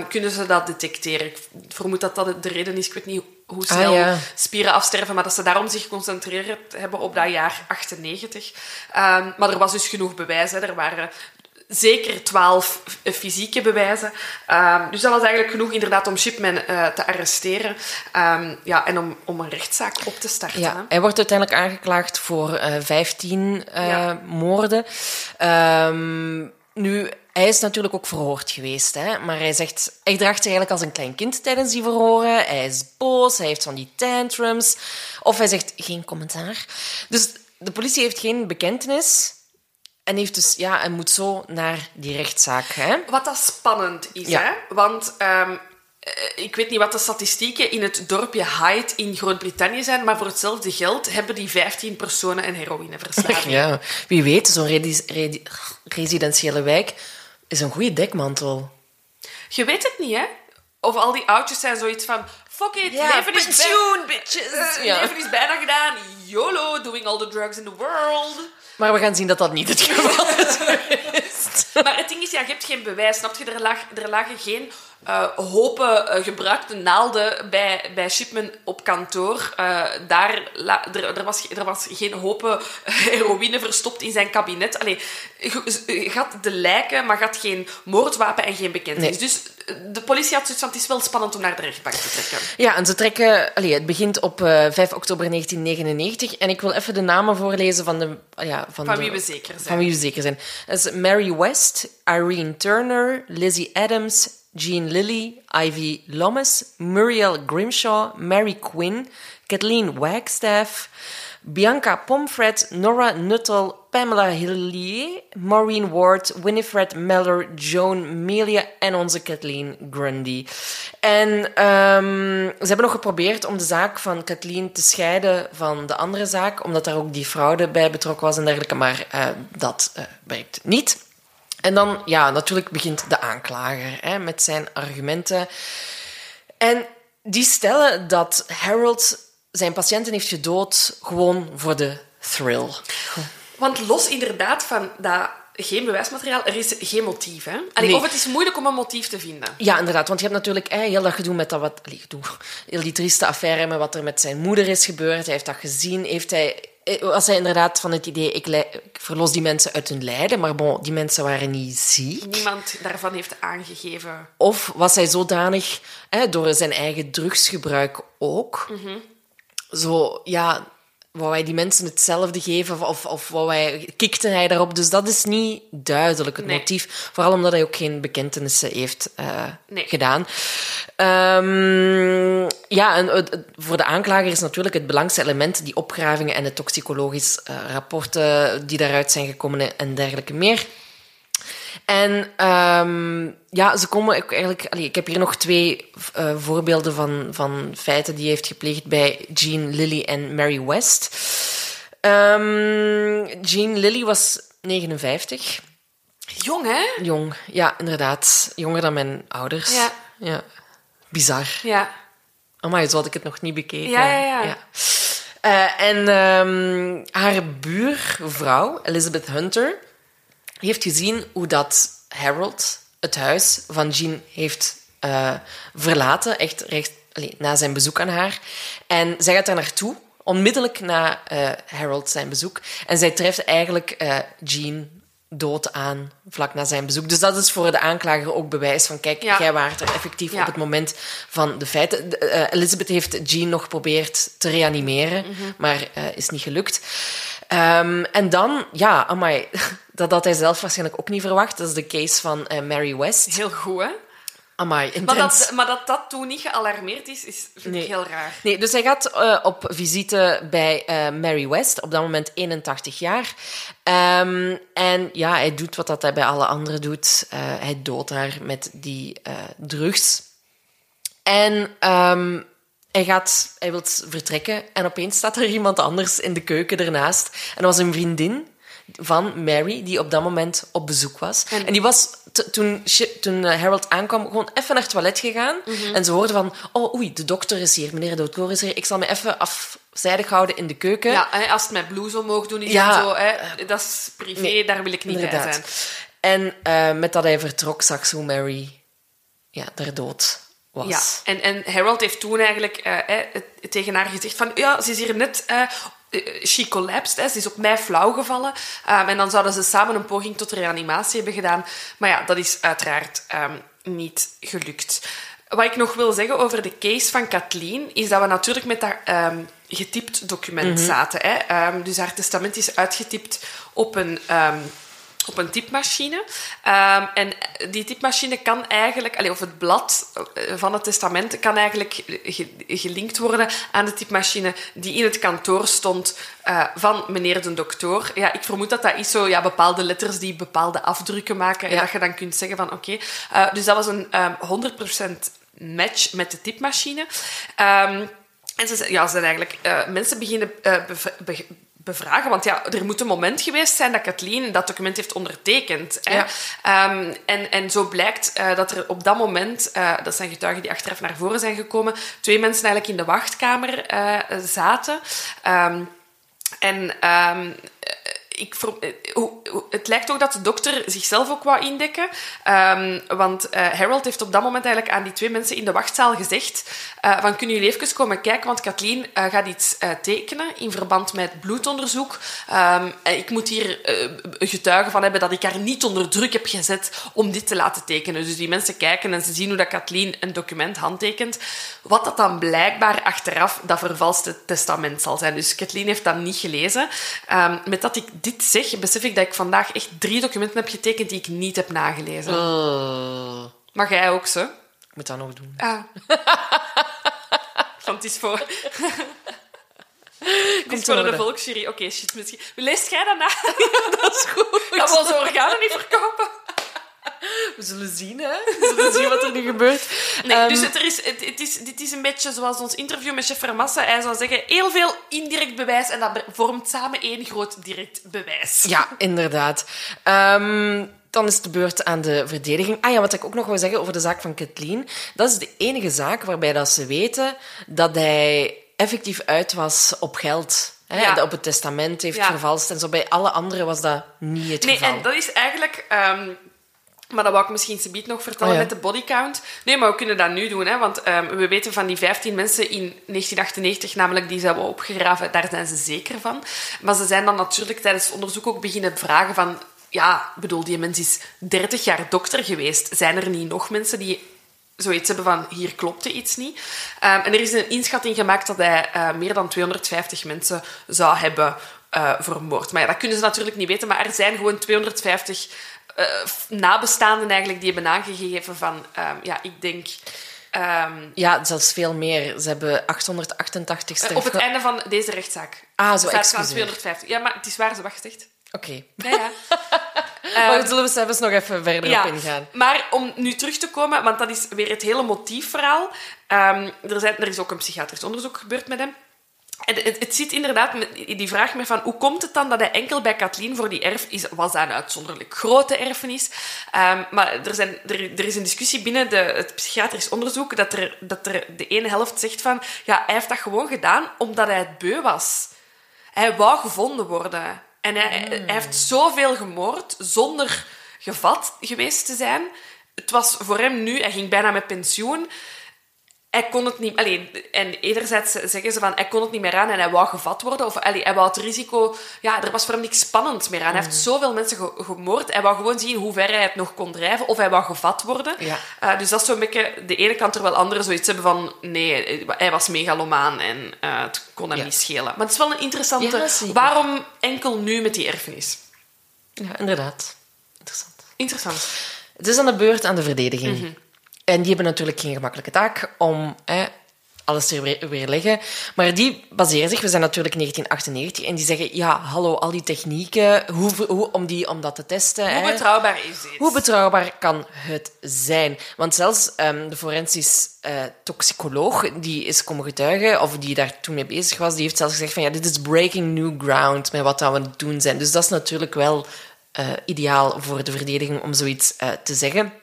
kunnen ze dat detecteren. Ik vermoed dat dat de reden is. Ik weet niet hoe Ah, snel ja. spieren afsterven, maar dat ze daarom zich geconcentreerd hebben op dat jaar 98. Ehm, maar er was dus genoeg bewijs. Hè. Er waren zeker twaalf fysieke bewijzen. Ehm, dus dat was eigenlijk genoeg inderdaad om Shipman uh, te arresteren um, ja, en om, om een rechtszaak op te starten. Ja, hij wordt uiteindelijk aangeklaagd voor uh, 15 uh, ja. moorden. Um, nu, hij is natuurlijk ook verhoord geweest, hè? maar hij zegt, hij draagt zich eigenlijk als een klein kind tijdens die verhoren. Hij is boos, hij heeft van die tantrums. Of hij zegt geen commentaar. Dus de politie heeft geen bekentenis. En heeft dus, ja, hij moet zo naar die rechtszaak. Hè? Wat dat spannend is, ja. hè? Want um, ik weet niet wat de statistieken in het dorpje Hyde in Groot-Brittannië zijn, maar voor hetzelfde geld hebben die 15 personen een heroïneverslaving. Ja, wie weet, zo'n residentiële wijk is een goede dekmantel. Je weet het niet, hè? Of al die oudjes zijn zoiets van... Fuck it, ja, leven, is pensioen, bitches. Uh, ja. leven is bijna gedaan. YOLO, doing all the drugs in the world. Maar we gaan zien dat dat niet het geval is. maar het ding is, ja, je hebt geen bewijs. Snap je? Er, lag, er lagen geen uh, hopen uh, gebruikte naalden bij, bij Shipman op kantoor. Uh, daar, la, er, er, was, er was geen hopen heroïne verstopt in zijn kabinet. Allee, had de lijken, maar had geen moordwapen en geen bekentenis. Nee. Dus de politie had zoiets van, het is wel spannend om naar de rechtbank te trekken. Ja, en ze trekken... Allee, het begint op 5 oktober 1999. En ik wil even de namen voorlezen van de... Ja, van, van wie we zeker zijn. Van wie we zeker zijn. Dat is Mary West, Irene Turner, Lizzie Adams, Jean Lilly, Ivy Loomis, Muriel Grimshaw, Mary Quinn, Kathleen Wagstaff, Bianca Pomfret, Nora Nuttall, Pamela Hillier, Maureen Ward, Winifred Meller, Joan Melia en onze Kathleen Grundy. En um, ze hebben nog geprobeerd om de zaak van Kathleen te scheiden van de andere zaak, omdat daar ook die fraude bij betrokken was en dergelijke, maar uh, dat uh, werkt niet. En dan, ja, natuurlijk begint de aanklager hè, met zijn argumenten. En die stellen dat Harold zijn patiënten heeft gedood gewoon voor de thrill. Want los inderdaad van dat geen bewijsmateriaal, er is geen motief. Hè? Allee, nee. Of het is moeilijk om een motief te vinden. Ja, inderdaad. Want je hebt natuurlijk eh, heel dat gedoe met dat wat... Allee, gedoe, heel die trieste affaire met wat er met zijn moeder is gebeurd. Hij heeft dat gezien. Heeft hij, was hij inderdaad van het idee, ik, ik verlos die mensen uit hun lijden. Maar bon, die mensen waren niet ziek. Niemand daarvan heeft aangegeven. Of was hij zodanig, eh, door zijn eigen drugsgebruik ook... Mm -hmm. Zo, ja, wou wij die mensen hetzelfde geven of, of wou wij, kikte hij daarop. Dus dat is niet duidelijk het nee. motief. Vooral omdat hij ook geen bekentenissen heeft uh, nee. gedaan. Um, ja, en uh, voor de aanklager is natuurlijk het belangrijkste element die opgravingen en de toxicologische uh, rapporten die daaruit zijn gekomen en dergelijke meer. En um, ja, ze komen ook eigenlijk. Allee, ik heb hier nog twee uh, voorbeelden van, van feiten die hij heeft gepleegd bij Jean Lilly en Mary West. Um, Jean Lilly was 59. Jong, hè? Jong, ja, inderdaad. Jonger dan mijn ouders. Ja. ja. Bizar. Ja. Amai, zo had ik het nog niet bekeken. Ja, ja, ja. ja. Uh, en um, haar buurvrouw, Elizabeth Hunter heeft gezien hoe dat Harold het huis van Jean heeft uh, verlaten, echt recht allez, na zijn bezoek aan haar. En zij gaat daar naartoe, onmiddellijk na uh, Harold zijn bezoek. En zij treft eigenlijk uh, Jean dood aan, vlak na zijn bezoek. Dus dat is voor de aanklager ook bewijs van, kijk, ja. jij waart er effectief ja. op het moment van de feiten. Uh, Elizabeth heeft Jean nog geprobeerd te reanimeren, Mhm. mm -hmm. maar uh, is niet gelukt. Um, en dan, ja, amai, dat had hij zelf waarschijnlijk ook niet verwacht. Dat is de case van uh, Mary West. Heel goed, hè? Amai. Maar dat, maar dat dat toen niet gealarmeerd is, is vind nee. ik heel raar. Nee, dus hij gaat uh, op visite bij uh, Mary West, op dat moment 81 jaar. Um, en ja, hij doet wat dat hij bij alle anderen doet. Uh, hij doodt haar met die drugs. En um, hij, gaat, hij wil vertrekken en opeens staat er iemand anders in de keuken ernaast. En dat was een vriendin van Mary, die op dat moment op bezoek was. En, en die was toen, toen uh, Harold aankwam gewoon even naar het toilet gegaan. Mhm. Mm -hmm. En ze hoorde van, oh oei, de dokter is hier, meneer de dokter is hier. Ik zal me even afzijdig houden in de keuken. Ja, als het met blouse omhoog doen is ja, en zo, hè, dat is privé, nee, daar wil ik niet inderdaad. bij zijn. En uh, met dat hij vertrok, zag ze hoe Mary ja, daar dood was. Ja, en, en Harold heeft toen eigenlijk uh, eh, tegen haar gezegd van, ja, ze is hier net eh, she collapsed, hè. ze is op mij flauw gevallen. Ehm, en dan zouden ze samen een poging tot reanimatie hebben gedaan. Maar ja, dat is uiteraard ehm, niet gelukt. Wat ik nog wil zeggen over de case van Kathleen, is dat we natuurlijk met dat ehm, getypt document zaten. Hè. Dus haar testament is uitgetypt op een... op een typemachine. Ehm, en die typemachine kan eigenlijk, allee, of het blad eh, van het testament kan eigenlijk ge- gelinkt worden aan de typemachine die in het kantoor stond eh, van meneer de dokter. Ja, ik vermoed dat dat is zo ja, bepaalde letters die bepaalde afdrukken maken en Ja. dat je dan kunt zeggen van oké. eh, dus dat was een ehm 100% match met de typemachine. Ehm, en ze, ja, ze zijn eigenlijk eh, mensen beginnen bev- be- bevragen. Want ja, er moet een moment geweest zijn dat Kathleen dat document heeft ondertekend. Hè? Ja. Ehm, en, en zo blijkt eh, dat er op dat moment, eh, dat zijn getuigen die achteraf naar voren zijn gekomen, twee mensen eigenlijk in de wachtkamer eh, zaten. Ehm, en ehm, eh, ik, eh, het lijkt ook dat de dokter zichzelf ook wou indekken. Ehm, want eh, Harold heeft op dat moment eigenlijk aan die twee mensen in de wachtzaal gezegd eh, van kunnen jullie even komen kijken, want Kathleen gaat iets tekenen in verband met bloedonderzoek. Ehm, ik moet hier getuigen van hebben dat ik haar niet onder druk heb gezet om dit te laten tekenen. Dus die mensen kijken en ze zien hoe dat Kathleen een document handtekent. Wat dat dan blijkbaar achteraf dat vervalste testament zal zijn. Dus Kathleen heeft dat niet gelezen. Ehm, met dat ik dit zeg, besef ik dat ik vandaag echt drie documenten heb getekend die ik niet heb nagelezen. Oh, Maar jij ook, zo? ik moet dat nog doen. Ah. Het is voor... Is in voor de volksjury. Oké, shit, misschien... Leest jij dat na? dat is goed. Dat we onze organen niet verkopen. We zullen zien, hè. We zullen zien wat er nu gebeurt. Nee, Ehm, dus het, er is, het, het is, dit is een beetje zoals ons interview met chef Vermassa. Hij zou zeggen, heel veel indirect bewijs en dat vormt samen één groot direct bewijs. Ja, inderdaad. Ehm, dan is de beurt aan de verdediging. Ah ja, wat ik ook nog wil zeggen over de zaak van Kathleen. Dat is de enige zaak waarbij dat ze weten dat hij effectief uit was op geld. Hè? Ja. Dat op het testament heeft Ja. vervalst en zo. Bij alle anderen was dat niet het Nee, geval. en dat is eigenlijk... ehm, maar dat wou ik misschien subiet nog vertellen Oh ja. met de bodycount. Nee, maar we kunnen dat nu doen. Hè, want ehm, we weten van die 15 mensen in 1998, namelijk die ze hebben opgegraven, daar zijn ze zeker van. Maar ze zijn dan natuurlijk tijdens het onderzoek ook beginnen vragen van... Ja, bedoel, die mens is 30 jaar dokter geweest. Zijn er niet nog mensen die zoiets hebben van hier klopte iets niet. Ehm, en er is een inschatting gemaakt dat hij eh, meer dan 250 mensen zou hebben eh, vermoord. Maar ja, dat kunnen ze natuurlijk niet weten. Maar er zijn gewoon 250 eh, nabestaanden eigenlijk die hebben aangegeven van ehm, ja, ik denk ehm, Ja, zelfs veel meer. Ze hebben 888 eh, op het einde van deze rechtszaak. Ah, zo, van excuseer. 250. Ja, maar het is waar ze wacht gezegd. Oké. Ja, ja. maar zullen we zelfs nog even verder op ingaan. Maar om nu terug te komen, want dat is weer het hele motiefverhaal. Ehm, er, zijn, er is ook een psychiatrisch onderzoek gebeurd met hem. En het, het zit inderdaad die vraag meer van hoe komt het dan dat hij enkel bij Kathleen voor die erf is, was dat een uitzonderlijk grote erfenis. Ehm, maar er, zijn, er is een discussie binnen de, het psychiatrisch onderzoek dat er, dat er de ene helft zegt van ja, hij heeft dat gewoon gedaan omdat hij het beu was. Hij wou gevonden worden. En hij, hij heeft zoveel gemoord zonder gevat geweest te zijn. Het was voor hem nu, hij ging bijna met pensioen. Hij kon het niet... Alleen, en enerzijds zeggen ze van, hij kon het niet meer aan en hij wou gevat worden. Of allee, hij wou het risico... Ja, er was voor hem niks spannends meer aan. Hij heeft zoveel mensen ge- gemoord. Hij wou gewoon zien hoe ver hij het nog kon drijven. Of hij wou gevat worden. Ja. Eh, dus dat is zo'n beetje de ene kant, terwijl anderen zoiets hebben van... Nee, hij was megalomaan en eh, het kon hem Ja. niet schelen. Maar het is wel een interessante... Ja, waarom enkel nu met die erfenis? Ja, inderdaad. Interessant. Interessant. Het is aan de beurt aan de verdediging. Mhm. En die hebben natuurlijk geen gemakkelijke taak om hè, alles te weer, weerleggen. Maar die baseren zich, we zijn natuurlijk 1998, en die zeggen, ja, hallo, al die technieken, hoe, hoe, om, die, om dat te testen... Hoe hè, betrouwbaar is dit? hoe betrouwbaar kan het zijn? Want zelfs ehm, de forensisch eh, toxicoloog die is komen getuigen, of die daar toen mee bezig was, die heeft zelfs gezegd van ja, dit is breaking new ground met wat we aan het doen zijn. Dus dat is natuurlijk wel eh, ideaal voor de verdediging om zoiets eh, te zeggen.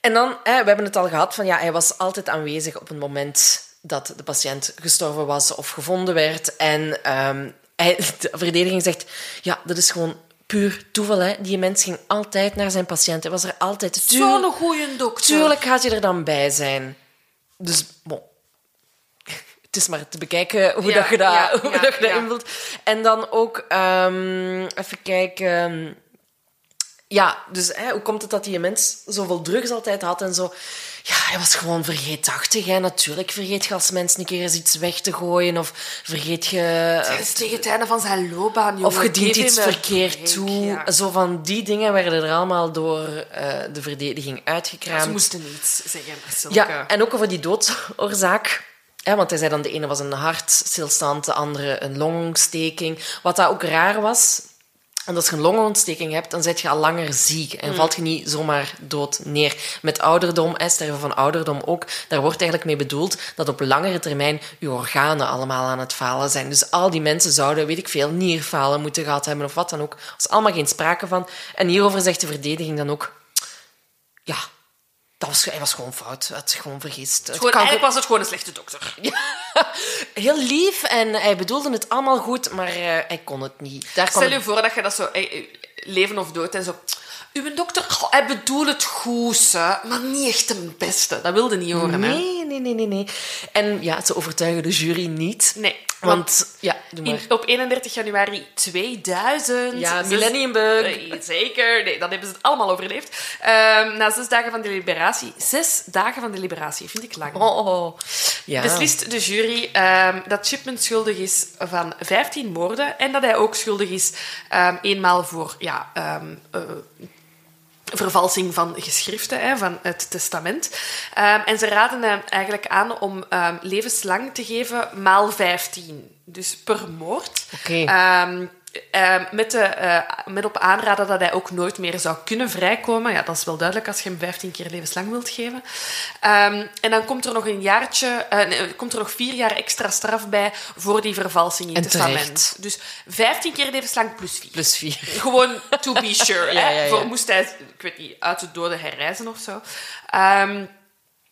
En dan, hè, we hebben het al gehad van ja, hij was altijd aanwezig op het moment dat de patiënt gestorven was of gevonden werd. En ehm, hij, de verdediging zegt, ja, dat is gewoon puur toeval. Hè. Die mens ging altijd naar zijn patiënt. Hij was er altijd. Tuurlijk, Zo'n goede dokter. tuurlijk gaat je er dan bij zijn. Dus, bon. het is maar te bekijken hoe Ja, dat je dat, ja, hoe ja, dat, je dat ja. invult. En dan ook, ehm, even kijken... Ja, dus hè, hoe komt het dat die mens zoveel drugs altijd had en zo? Ja, hij was gewoon vergeetachtig. Hè. Natuurlijk vergeet je als mens een keer eens iets weg te gooien. Of vergeet je... Het is tegen het einde van zijn loopbaan, jongen. Of je dient iets verkeerd toe. ja. Zo van die dingen werden er allemaal door eh, de verdediging Ze uitgekraamd. moesten niets zeggen. Zulke... Ja, en ook over die doodsoorzaak. Hè, want hij zei dan, de ene was een hartstilstand, de andere een longontsteking. Wat dat ook raar was, want als je een longontsteking hebt, dan zit je al langer ziek en valt je niet zomaar dood neer. Met ouderdom, hè, sterven van ouderdom ook, daar wordt eigenlijk mee bedoeld dat op langere termijn je organen allemaal aan het falen zijn. Dus al die mensen zouden, weet ik veel, nierfalen moeten gehad hebben of wat dan ook. Er is allemaal geen sprake van. En hierover zegt de verdediging dan ook, ja, dat was, hij was gewoon fout. Hij had zich gewoon vergist. Het Gewoon, kan- eigenlijk was het gewoon een slechte dokter. Heel lief en hij bedoelde het allemaal goed, maar eh, hij kon het niet. Daar Stel het- je voor dat je dat zo... eh, eh, Leven of dood en zo... Uw dokter, hij bedoelt het goed, hè, maar niet echt het beste. Dat wilde niet horen, hè? Nee, nee, nee. En ja, ze overtuigen de jury niet. Nee, Want, ja, doe maar. In- op 31 januari 2000... Ja, zes- Millennium Bug. Eh, zeker. Nee, dat hebben ze het allemaal overleefd. Ehm, na zes dagen van deliberatie... Zes dagen van deliberatie, vind ik lang. Oh, oh. Ja. Beslist de jury ehm, dat Chipman schuldig is van 15 moorden en dat hij ook schuldig is ehm, eenmaal voor ja, eh, vervalsing van geschriften, hè, van het testament. Ehm, en ze raden hem eigenlijk aan om ehm, levenslang te geven maal 15. Dus per moord. Ehm, ehm, met, de, eh, met op aanraden dat hij ook nooit meer zou kunnen vrijkomen. Ja, dat is wel duidelijk als je hem 15 keer levenslang wilt geven. Ehm, en dan komt er nog een jaartje, eh, nee, komt er nog vier jaar extra straf bij voor die vervalsing in het testament. Dus 15 keer levenslang plus 4. Plus vier. Gewoon to be sure. Ja, hè. ja, ja. Voor moest hij, ik weet niet, uit de doden herreizen of zo. Ehm,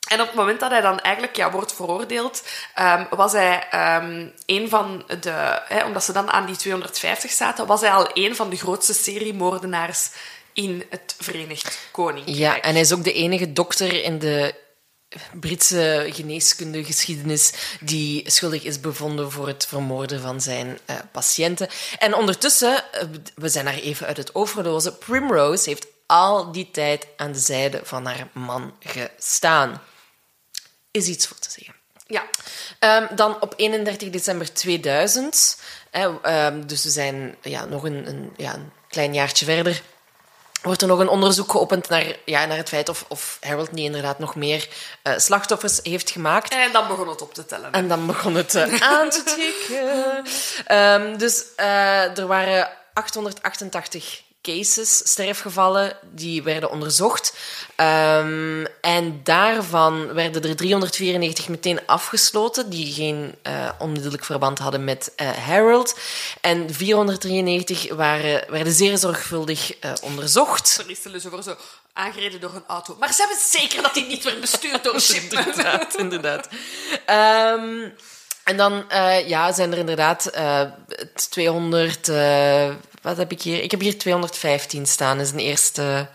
en op het moment dat hij dan eigenlijk ja, wordt veroordeeld, ehm, was hij ehm, een van de... Hè, omdat ze dan aan die 250 zaten, was hij al een van de grootste seriemoordenaars in het Verenigd Koninkrijk. Ja, en hij is ook de enige dokter in de Britse geneeskundegeschiedenis die schuldig is bevonden voor het vermoorden van zijn eh, patiënten. En ondertussen, eh, we zijn daar even uit het overlozen, Primrose heeft al die tijd aan de zijde van haar man gestaan. Is iets voor te zeggen. Ja. Ehm, dan op 31 december 2000, hè, ehm, dus we zijn ja, nog een, een, ja, een klein jaartje verder, wordt er nog een onderzoek geopend naar, ja, naar het feit of, of Harold niet inderdaad nog meer eh, slachtoffers heeft gemaakt. En dan begon het op te tellen. En dan begon het eh, aan te tikken. Ehm, dus eh, er waren 888 cases, sterfgevallen, die werden onderzocht. Ehm, en daarvan werden er 394 meteen afgesloten, die geen eh, onmiddellijk verband hadden met eh, Harold. En 493 waren, werden zeer zorgvuldig eh, onderzocht. Er is er dus over zo aangereden door een auto. Maar ze hebben zeker dat hij niet werd bestuurd door Shipman. inderdaad, inderdaad. Ehm, en dan ja, zijn er inderdaad eh, 200... eh, wat heb ik hier? Ik heb hier 215 staan. Dat is een eerste...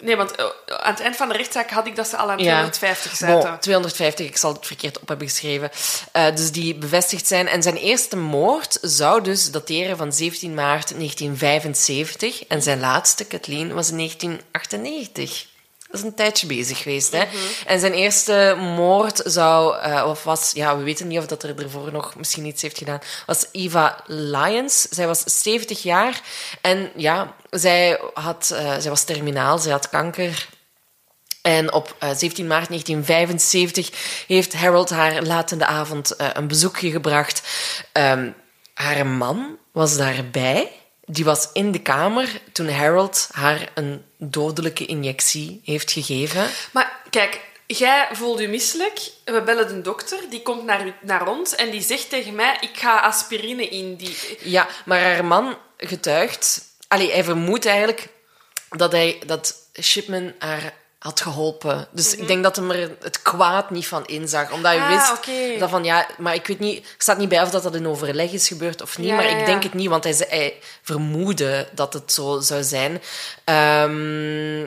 Nee, want eh, aan het eind van de rechtszaak had ik dat ze al aan Ja. 250 zaten. Bon, 250, ik zal het verkeerd op hebben geschreven. Eh, dus die bevestigd zijn. En zijn eerste moord zou dus dateren van 17 maart 1975. En zijn laatste, Kathleen, was in 1998. Dat is een tijdje bezig geweest. Hè? En zijn eerste moord zou, eh, of was, ja, we weten niet of dat er ervoor nog misschien iets heeft gedaan, was Eva Lyons. Zij was 70 jaar en ja, zij, had, eh, zij was terminaal, zij had kanker. En op eh, 17 maart 1975 heeft Harold haar laat in de avond eh, een bezoekje gebracht. Ehm, haar man was daarbij. Die was in de kamer toen Harold haar een dodelijke injectie heeft gegeven. Maar kijk, jij voelt je misselijk. We bellen de dokter, die komt naar, u- naar ons en die zegt tegen mij: Ik ga aspirine in. Die... Ja, maar haar man getuigt... Allee, hij vermoedt eigenlijk dat, hij, dat Shipman haar had geholpen. Dus ik denk dat hij er het kwaad niet van inzag. Omdat hij Mhm. Ah, wist dat van... Ja, maar ik weet niet... Er staat niet bij of dat, dat in overleg is gebeurd of niet. Ja, maar ja, ik ja. denk het niet, want hij, hij vermoedde dat het zo zou zijn. Ehm,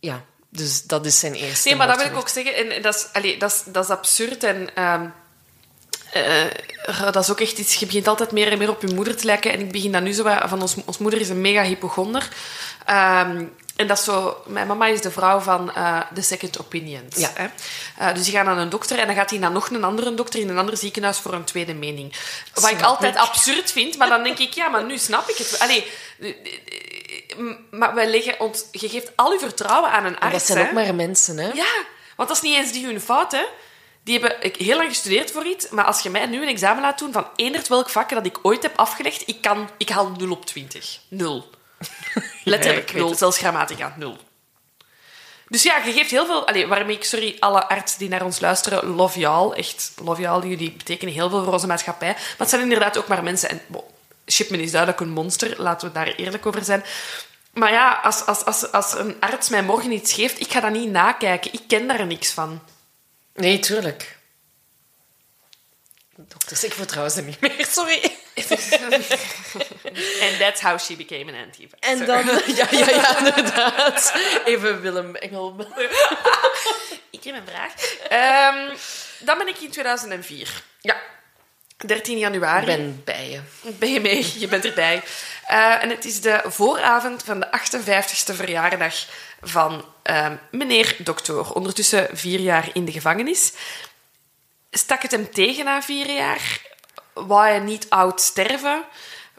ja, dus dat is zijn eerste Nee, maar dat wil ik ook zeggen. En dat is, allee, dat is, dat is absurd. En ehm, eh, dat is ook echt iets... Je begint altijd meer en meer op je moeder te lijken. En ik begin dan nu zo... Van ons, ons moeder is een mega hypochonder. Ehm, en dat is zo... Mijn mama is de vrouw van de second opinions. Ja. Hè? Eh, dus die gaan naar een dokter en dan gaat hij naar nog een andere dokter in een ander ziekenhuis voor een tweede mening. Wat ik altijd ik. absurd vind, maar dan denk ik, ja, maar nu snap ik het. Allee, maar wij leggen ons... Je geeft al je vertrouwen aan een En arts, dat zijn hè? ook maar mensen, hè? Ja, want dat is niet eens die hun fout, hè. Die hebben ik, heel lang gestudeerd voor iets, maar als je mij nu een examen laat doen van eender welk vak dat ik ooit heb afgelegd, ik, kan, ik haal 0 op 20. Nul. Letterlijk ik weet nul, zelfs grammatica, nul. Dus ja, je geeft heel veel... Allee, waarmee ik, sorry, alle artsen die naar ons luisteren, love y'all. Echt, love y'all. Jullie betekenen heel veel voor onze maatschappij. Maar het zijn inderdaad ook maar mensen. En bon, Shipman is duidelijk een monster, laten we daar eerlijk over zijn. Maar ja, als, als, als, als een arts mij morgen iets geeft, ik ga dat niet nakijken. Ik ken daar niks van. Nee, tuurlijk. Dokters, ik vertrouw ze niet meer, sorry. And that's how she became an anti En dan... Ja, ja, ja, inderdaad. Even Willem Engel. Ik heb een vraag. Ehm, dan ben ik in 2004. Ja, 13 januari. ik ben bij je. Ben je mee? Je bent erbij. Eh, en het is de vooravond van de 58ste verjaardag van ehm, meneer dokter. Ondertussen vier jaar in de gevangenis. Stak het hem tegen na vier jaar? Wou hij niet oud sterven?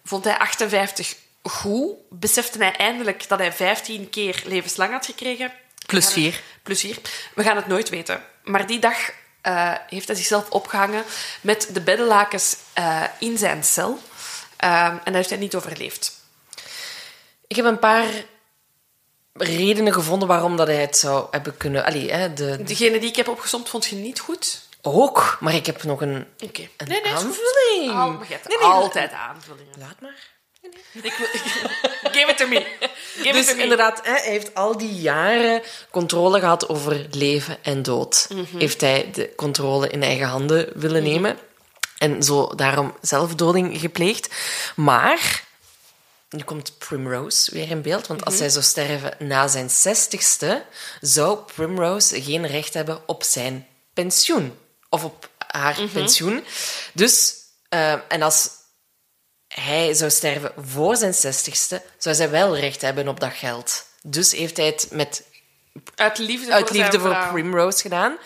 Vond hij 58 goed? Besefte hij eindelijk dat hij 15 keer levenslang had gekregen? Plus het- vier. Plus vier. We gaan het nooit weten. Maar die dag eh, heeft hij zichzelf opgehangen met de beddenlakens eh, in zijn cel. Ehm, en dat heeft hij niet overleefd. Ik heb een paar redenen gevonden waarom dat hij het zou hebben kunnen... Allee, hè, de, Degene die ik heb opgesomd vond je niet goed? Ook, maar ik heb nog een, een Nee, nee, aanvulling. Al, maar je hebt Nee, nee, altijd aanvullingen. Laat maar. Ik wil, give it to me. Give it Dus to me. inderdaad, hij heeft al die jaren controle gehad over leven en dood. Mhm. Heeft hij de controle in eigen handen willen nemen. En zo daarom zelfdoding gepleegd. Maar, nu komt Primrose weer in beeld. Want Mhm. als hij zou sterven na zijn zestigste, zou Primrose geen recht hebben op zijn pensioen. Of op haar Mhm. pensioen. Dus, eh, en als hij zou sterven voor zijn zestigste, zou zij wel recht hebben op dat geld. Dus heeft hij het met, Uit liefde uit voor liefde. Primrose gedaan.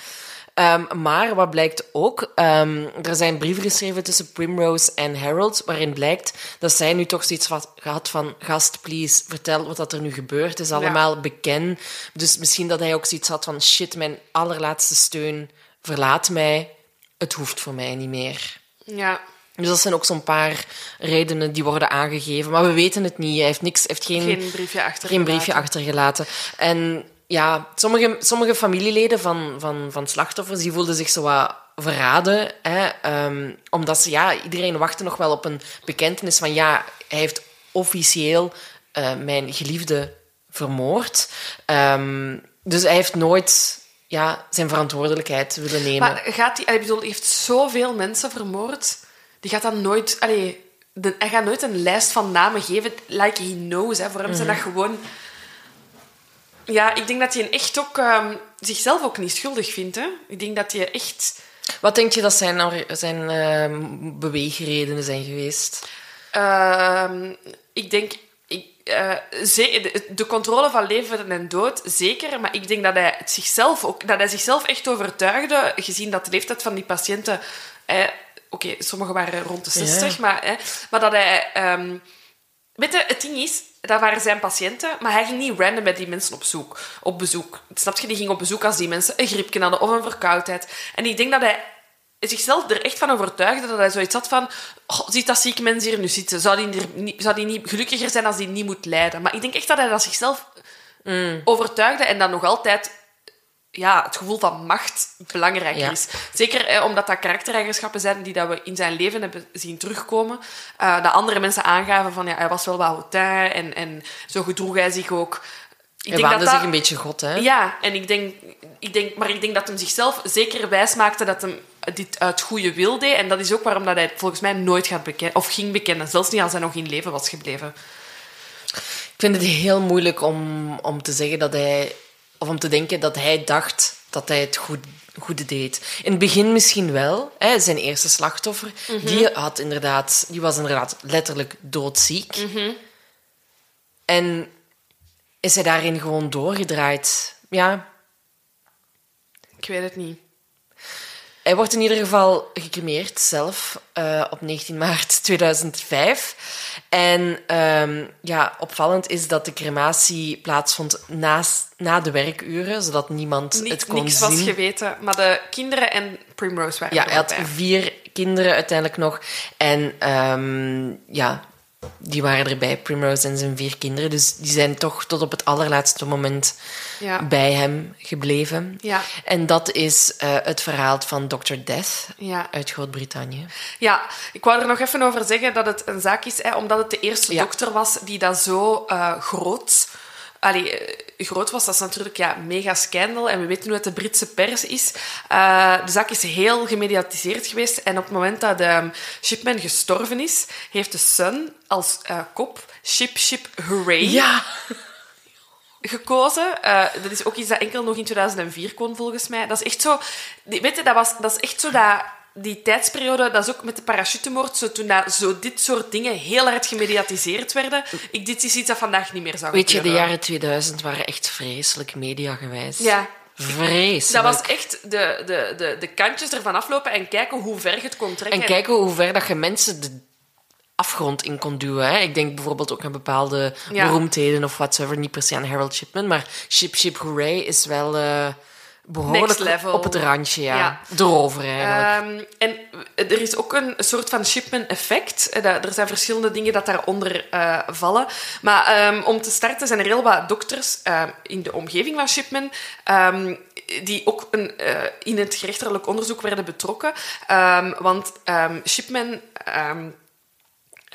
Ehm, maar wat blijkt ook, ehm, er zijn brieven geschreven tussen Primrose en Harold, waarin blijkt dat zij nu toch zoiets had gehad van, gast, please, vertel wat dat er nu gebeurd is, allemaal beken. Dus misschien dat hij ook zoiets had van, shit, mijn allerlaatste steun verlaat mij, het hoeft voor mij niet meer. Ja. Dus dat zijn ook zo'n paar redenen die worden aangegeven. Maar we weten het niet. Hij heeft, niks, heeft geen, Geen briefje achtergelaten. geen briefje achtergelaten. En ja, sommige, sommige familieleden van, van, van slachtoffers die voelden zich zo wat verraden. Hè, ehm, omdat ze, ja, iedereen wachtte nog wel op een bekentenis van ja, hij heeft officieel eh, mijn geliefde vermoord. Ehm, dus hij heeft nooit ja, zijn verantwoordelijkheid willen nemen. Maar gaat die... Ik bedoel, hij heeft zoveel mensen vermoord. Die gaat dan nooit... Allee, de, hij gaat nooit een lijst van namen geven. Like he knows. Hè. Voor hem zijn dat gewoon... Ja, ik denk dat hij echt ook... ehm, zichzelf ook niet schuldig vindt. Hè. Ik denk dat hij echt... Wat denk je dat zijn, zijn ehm, beweegredenen zijn geweest? Ehm, ik denk... Ze- de, controle van leven en dood, zeker. Maar ik denk dat hij, het zichzelf ook, dat hij zichzelf echt overtuigde, gezien dat de leeftijd van die patiënten... eh, Oké, sommigen waren rond de 60, Ja. maar, eh, maar dat hij... ehm, weet je, het ding is, dat waren zijn patiënten, maar hij ging niet random met die mensen op, zoek, op bezoek. Snap je? Die ging op bezoek als die mensen een griepje hadden of een verkoudheid. En ik denk dat hij zichzelf er echt van overtuigde dat hij zoiets had van... Oh, ziet dat zieke mensen hier nu zitten? Zou die, er niet, zou die niet gelukkiger zijn als die niet moet lijden? Maar ik denk echt dat hij dat zichzelf overtuigde en dan nog altijd ja, het gevoel van macht belangrijker Ja. is. Zeker eh, omdat dat karaktereigenschappen zijn die dat we in zijn leven hebben zien terugkomen. Eh dat andere mensen aangaven van ja, hij was wel wat hautain en, en zo gedroeg hij zich ook. Ik Hij waande dat zich dat- een beetje god, hè? ja, en ik denk, ik denk, maar ik denk dat hem zichzelf zeker wijs maakte dat hem dit uit goede wil deed. En dat is ook waarom dat hij volgens mij nooit gaat bekennen, of ging bekennen. Zelfs niet als hij nog in leven was gebleven. Ik vind het heel moeilijk om, om te zeggen dat hij... Of om te denken dat hij dacht dat hij het goed, goede deed. In het begin misschien wel. Hè, zijn eerste slachtoffer, die, had inderdaad, die was inderdaad letterlijk doodziek. En is hij daarin gewoon doorgedraaid. Ja, Ik weet het niet. Hij wordt in ieder geval gecremeerd zelf eh, op 19 maart 2005. En ehm, ja, opvallend is dat de crematie plaatsvond naast, na de werkuren, zodat niemand het kon niks zien. was geweten, maar de kinderen en Primrose waren Ja, er hij had bij. vier kinderen uiteindelijk nog. En ehm, ja, die waren erbij, Primrose en zijn vier kinderen. Dus die zijn toch tot op het allerlaatste moment Ja. bij hem gebleven. Ja. En dat is eh, het verhaal van Dr. Death Ja. uit Groot-Brittannië. Ja, ik wou er nog even over zeggen dat het een zaak is, hè, omdat het de eerste dokter was die dat zo eh, groot... Allee, eh, groot was, dat is natuurlijk ja, mega scandal. En we weten hoe het de Britse pers is. Eh, de zaak is heel gemediatiseerd geweest. En op het moment dat ehm, Shipman gestorven is, heeft de Sun als eh, kop Ship Ship Hooray Ja, gekozen. Dat is ook iets dat enkel nog in 2004 kon, volgens mij. Dat is echt zo... Weet je, dat, was, dat is echt zo dat... Die tijdsperiode, dat is ook met de parachutemoord, zo, toen dat, zo dit soort dingen heel hard gemediatiseerd werden. Ik, dit is iets dat vandaag niet meer zou weet je, de gebeuren. jaren 2000 waren echt vreselijk mediagewijs. Ja. Vreselijk. Dat was echt de, de, de, de kantjes ervan aflopen en kijken hoe ver je het kon trekken. En kijken hoe ver dat je mensen de afgrond in kon duwen. Hè. Ik denk bijvoorbeeld ook aan bepaalde Ja. beroemdheden of whatsoever. Niet per se aan Harold Shipman, maar Ship Ship Hooray is wel eh, behoorlijk Next level. op het randje. Ja. Ja. Erover eigenlijk. Ehm, en er is ook een soort van Shipman-effect. Eh, Er zijn verschillende dingen dat daaronder eh vallen. Maar ehm, om te starten zijn er heel wat dokters ehm, in de omgeving van Shipman... die ook een, eh, in het gerechtelijk onderzoek werden betrokken. Want Shipman...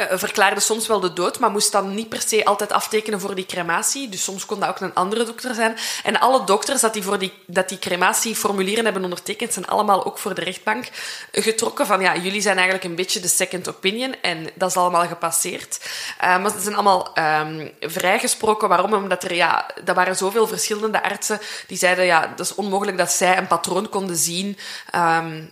eh, verklaarde soms wel de dood, maar moest dan niet per se altijd aftekenen voor die crematie. Dus soms kon dat ook een andere dokter zijn. En alle dokters dat die, voor die, dat die crematieformulieren hebben ondertekend, zijn allemaal ook voor de rechtbank getrokken van ja, jullie zijn eigenlijk een beetje de second opinion en dat is allemaal gepasseerd. Eh, maar ze zijn allemaal ehm, vrijgesproken. Waarom? Omdat er, ja, er waren zoveel verschillende artsen die zeiden ja, dat is onmogelijk dat zij een patroon konden zien... ehm,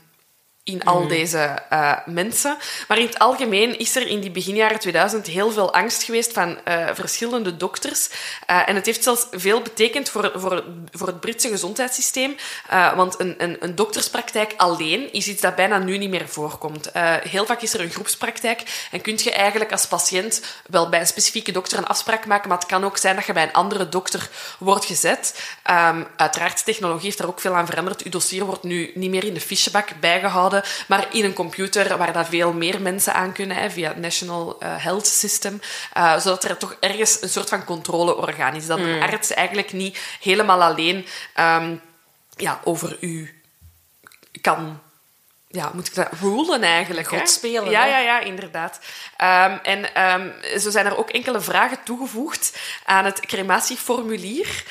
in al deze eh, mensen. Maar in het algemeen is er in die beginjaren 2000 heel veel angst geweest van eh, verschillende dokters. Eh, en het heeft zelfs veel betekend voor, voor, voor het Britse gezondheidssysteem. Want een, een, een dokterspraktijk alleen is iets dat bijna nu niet meer voorkomt. Heel vaak is er een groepspraktijk en kun je eigenlijk als patiënt wel bij een specifieke dokter een afspraak maken, maar het kan ook zijn dat je bij een andere dokter wordt gezet. Ehm, uiteraard, technologie heeft daar ook veel aan veranderd. Uw dossier wordt nu niet meer in de fichebak bijgehouden, maar in een computer waar dat veel meer mensen aan kunnen, hè, via het National eh, Health System, eh, zodat er toch ergens een soort van controleorgaan is. Dat een arts eigenlijk niet helemaal alleen ehm, ja, over u kan ja, moet ik dat rulen eigenlijk? hè? God spelen, Ja, hè? ja, ja, inderdaad. Ehm, en ehm, zo zijn er ook enkele vragen toegevoegd aan het crematieformulier.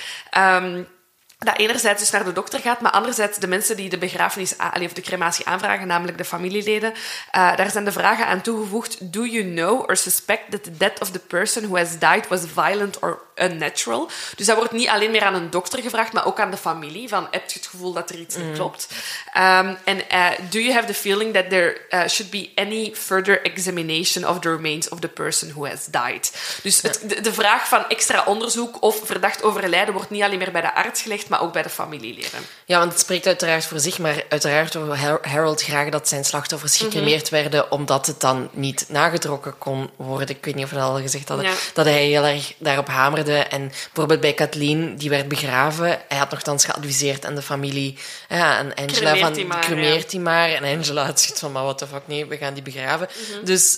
Dat enerzijds dus naar de dokter gaat, maar anderzijds de mensen die de begrafenis of de crematie aanvragen, namelijk de familieleden. eh, daar zijn de vragen aan toegevoegd. Do you know or suspect that the death of the person who has died was violent or unnatural? Dus dat wordt niet alleen meer aan een dokter gevraagd, maar ook aan de familie. Van, heb je het gevoel dat er iets niet klopt? Ehm, En eh, do you have the feeling that there eh, should be any further examination of the remains of the person who has died? Dus het, de, de vraag van extra onderzoek of verdacht overlijden wordt niet alleen meer bij de arts gelegd, maar ook bij de familieleden. Ja, want het spreekt uiteraard voor zich, maar uiteraard wil Har- Harold graag dat zijn slachtoffers Mhm. gecremeerd werden, omdat het dan niet nagetrokken kon worden. Ik weet niet of we dat al gezegd hadden. Ja. Dat hij heel erg daarop hamerde. En bijvoorbeeld bij Kathleen, die werd begraven. Hij had nogthans geadviseerd aan de familie, ja, aan Angela, Cremeert van die maar, cremeert die maar. En Angela had zoiets van, maar what the fuck, nee, we gaan die begraven. Mhm. Dus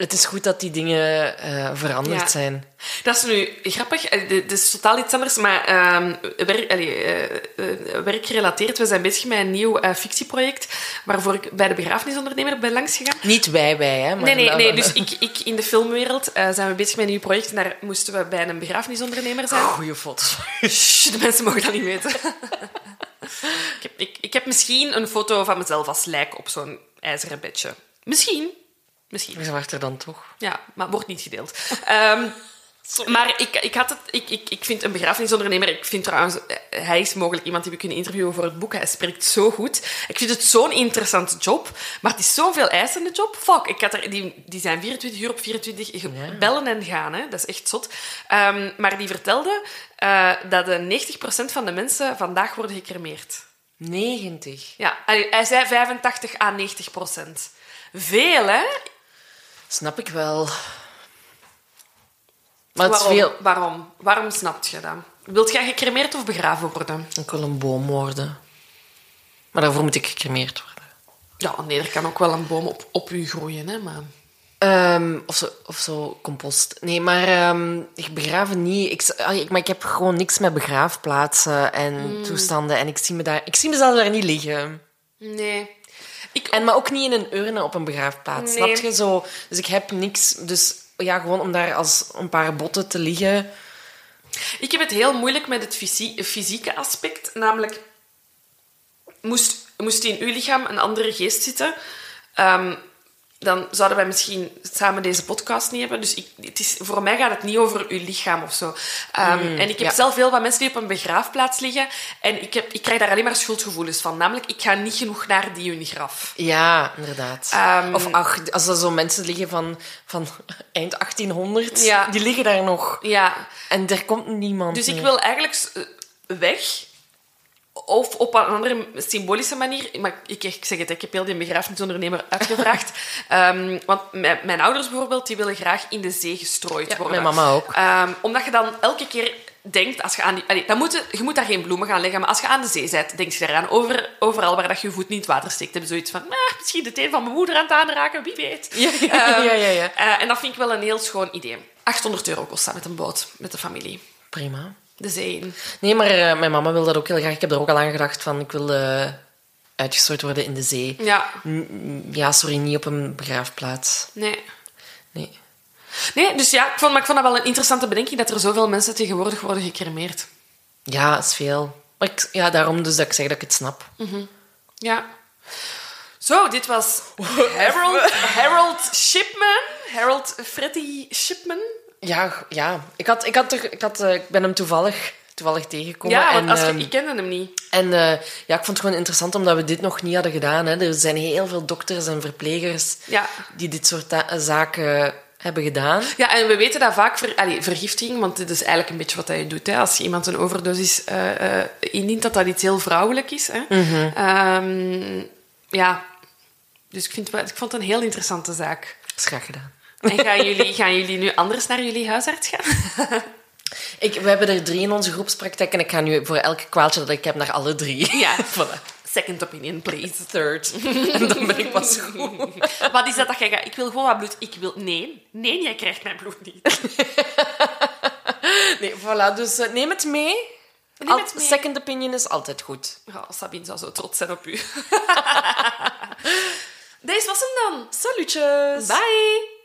het is goed dat die dingen eh, veranderd Ja. zijn. Dat is nu grappig. Eh, Dit is totaal iets anders, maar ehm, werk, allee, eh, eh, werkgerelateerd. We zijn bezig met een nieuw eh, fictieproject waarvoor ik bij de begrafenisondernemer ben langsgegaan. Niet wij, wij, hè. Maar Nee, nee, nee. Dus ik, ik in de filmwereld eh, zijn we bezig met een nieuw project en daar moesten we bij een begrafenisondernemer zijn. Goeie foto's. Shh, de mensen mogen dat niet weten. ik, heb, ik, ik heb misschien een foto van mezelf als lijk op zo'n ijzeren bedje. Misschien. Misschien. We wachten dan toch. Ja, maar wordt niet gedeeld. Ehm, Maar ik, ik, had het, ik, ik, ik vind een begrafenisondernemer... Ik vind trouwens... eh, Hij is mogelijk iemand die we kunnen interviewen voor het boek. Hij spreekt zo goed. Ik vind het zo'n interessante job. Maar het is zo'n veel eisende job. Fuck, ik had er, die, die zijn 24 uur op 24 ge- Ja. bellen en gaan. Hè. Dat is echt zot. Ehm, maar die vertelde eh, dat de 90% van de mensen vandaag worden gecremeerd. 90. Ja, hij zei 85 à 90 procent. Veel, hè? Snap ik wel. Maar waarom, veel... waarom? Waarom snapt je dat? Wilt jij gecremeerd of begraven worden? Ik wil een boom worden. Maar daarvoor moet ik gecremeerd worden. Ja, nee, er kan ook wel een boom op, op u groeien, hè, maar... Ehm, of, zo, of zo compost. Nee, maar ehm, ik begraven niet. Ik, ik, maar ik heb gewoon niks met begraafplaatsen en Hmm. toestanden. En ik zie, me daar, ik zie mezelf daar niet liggen. Nee. Ik, En maar ook niet in een urne op een begraafplaats. Nee. Snap je zo? Dus ik heb niks. Dus ja, gewoon om daar als een paar botten te liggen. ik heb het heel moeilijk met het fysie- fysieke aspect. Namelijk, moest, moest in uw lichaam een andere geest zitten... ehm, dan zouden wij misschien samen deze podcast niet hebben. Dus ik, het is, voor mij gaat het niet over uw lichaam of zo. Ehm, en ik heb ja. zelf heel wat mensen die op een begraafplaats liggen. En ik, heb, ik krijg daar alleen maar schuldgevoelens van. Namelijk, ik ga niet genoeg naar die hun graf. Ja, inderdaad. Ehm, of ach, als er zo mensen liggen van, van eind 1800, Ja. die liggen daar nog. Ja, En er komt niemand Dus ik wil eigenlijk eh, weg. Of op een andere symbolische manier. Maar ik, ik zeg het, ik heb heel die begrafenisondernemer uitgevraagd. Ehm, want mijn, mijn ouders bijvoorbeeld, die willen graag in de zee gestrooid Ja, worden. mijn mama ook. Ehm, omdat je dan elke keer denkt, als je aan die... allee, dan moet je, je moet daar geen bloemen gaan leggen, maar als je aan de zee bent, denk je daaraan. Over, overal waar dat je je voet niet in het water steekt, heb je zoiets van, ah, misschien de teen van mijn moeder aan het aanraken, wie weet. Ja, ja, Ehm, ja, ja, ja. eh, en dat vind ik wel een heel schoon idee. 800 euro kost dat met een boot, met de familie. Prima. De zee in. Nee, maar eh, mijn mama wil dat ook heel graag. Ik heb er ook al aan gedacht van, ik wil eh, uitgestort worden in de zee. Ja, N- Ja, sorry, niet op een begraafplaats. nee. Nee. Nee, dus ja, ik vond, maar ik vond dat wel een interessante bedenking dat er zoveel mensen tegenwoordig worden gecremeerd. Ja, is veel. Maar ik, ja, daarom dus dat ik zeg dat ik het snap. Ja. Zo, dit was Harold, Harold Shipman. Harold Freddy Shipman. Ja, ja. Ik, had, ik, had er, ik, had, eh, ik ben hem toevallig, toevallig tegengekomen. Ja, want en, als je, ehm, ik kende hem niet. En eh, ja, ik vond het gewoon interessant omdat we dit nog niet hadden gedaan. Hè. Er zijn heel veel dokters en verplegers Ja. die dit soort zaken hebben gedaan. Ja, en we weten dat vaak ver, allee, vergiftiging, want dit is eigenlijk een beetje wat je doet. Hè. Als je iemand een overdosis eh, eh, indient, dat dat iets heel vrouwelijk is. Hè. Ehm, ja, dus ik, vind, ik vond het een heel interessante zaak. Dat is graag gedaan. En gaan jullie, gaan jullie nu anders naar jullie huisarts gaan? Ik, we hebben er drie in onze groepspraktijk en ik ga nu voor elk kwaaltje dat ik heb naar alle drie. Ja. voilà. Second opinion, please. Third. en dan ben ik pas goed. Wat is dat dat jij gaat? Ik wil gewoon wat bloed. Ik wil... Nee, nee, jij krijgt mijn bloed niet. Nee, voilà. Dus eh, neem het mee. Neem het mee. Second opinion is altijd goed. Oh, Sabine zou zo trots zijn op u. Deze was hem dan. Salutjes. Bye!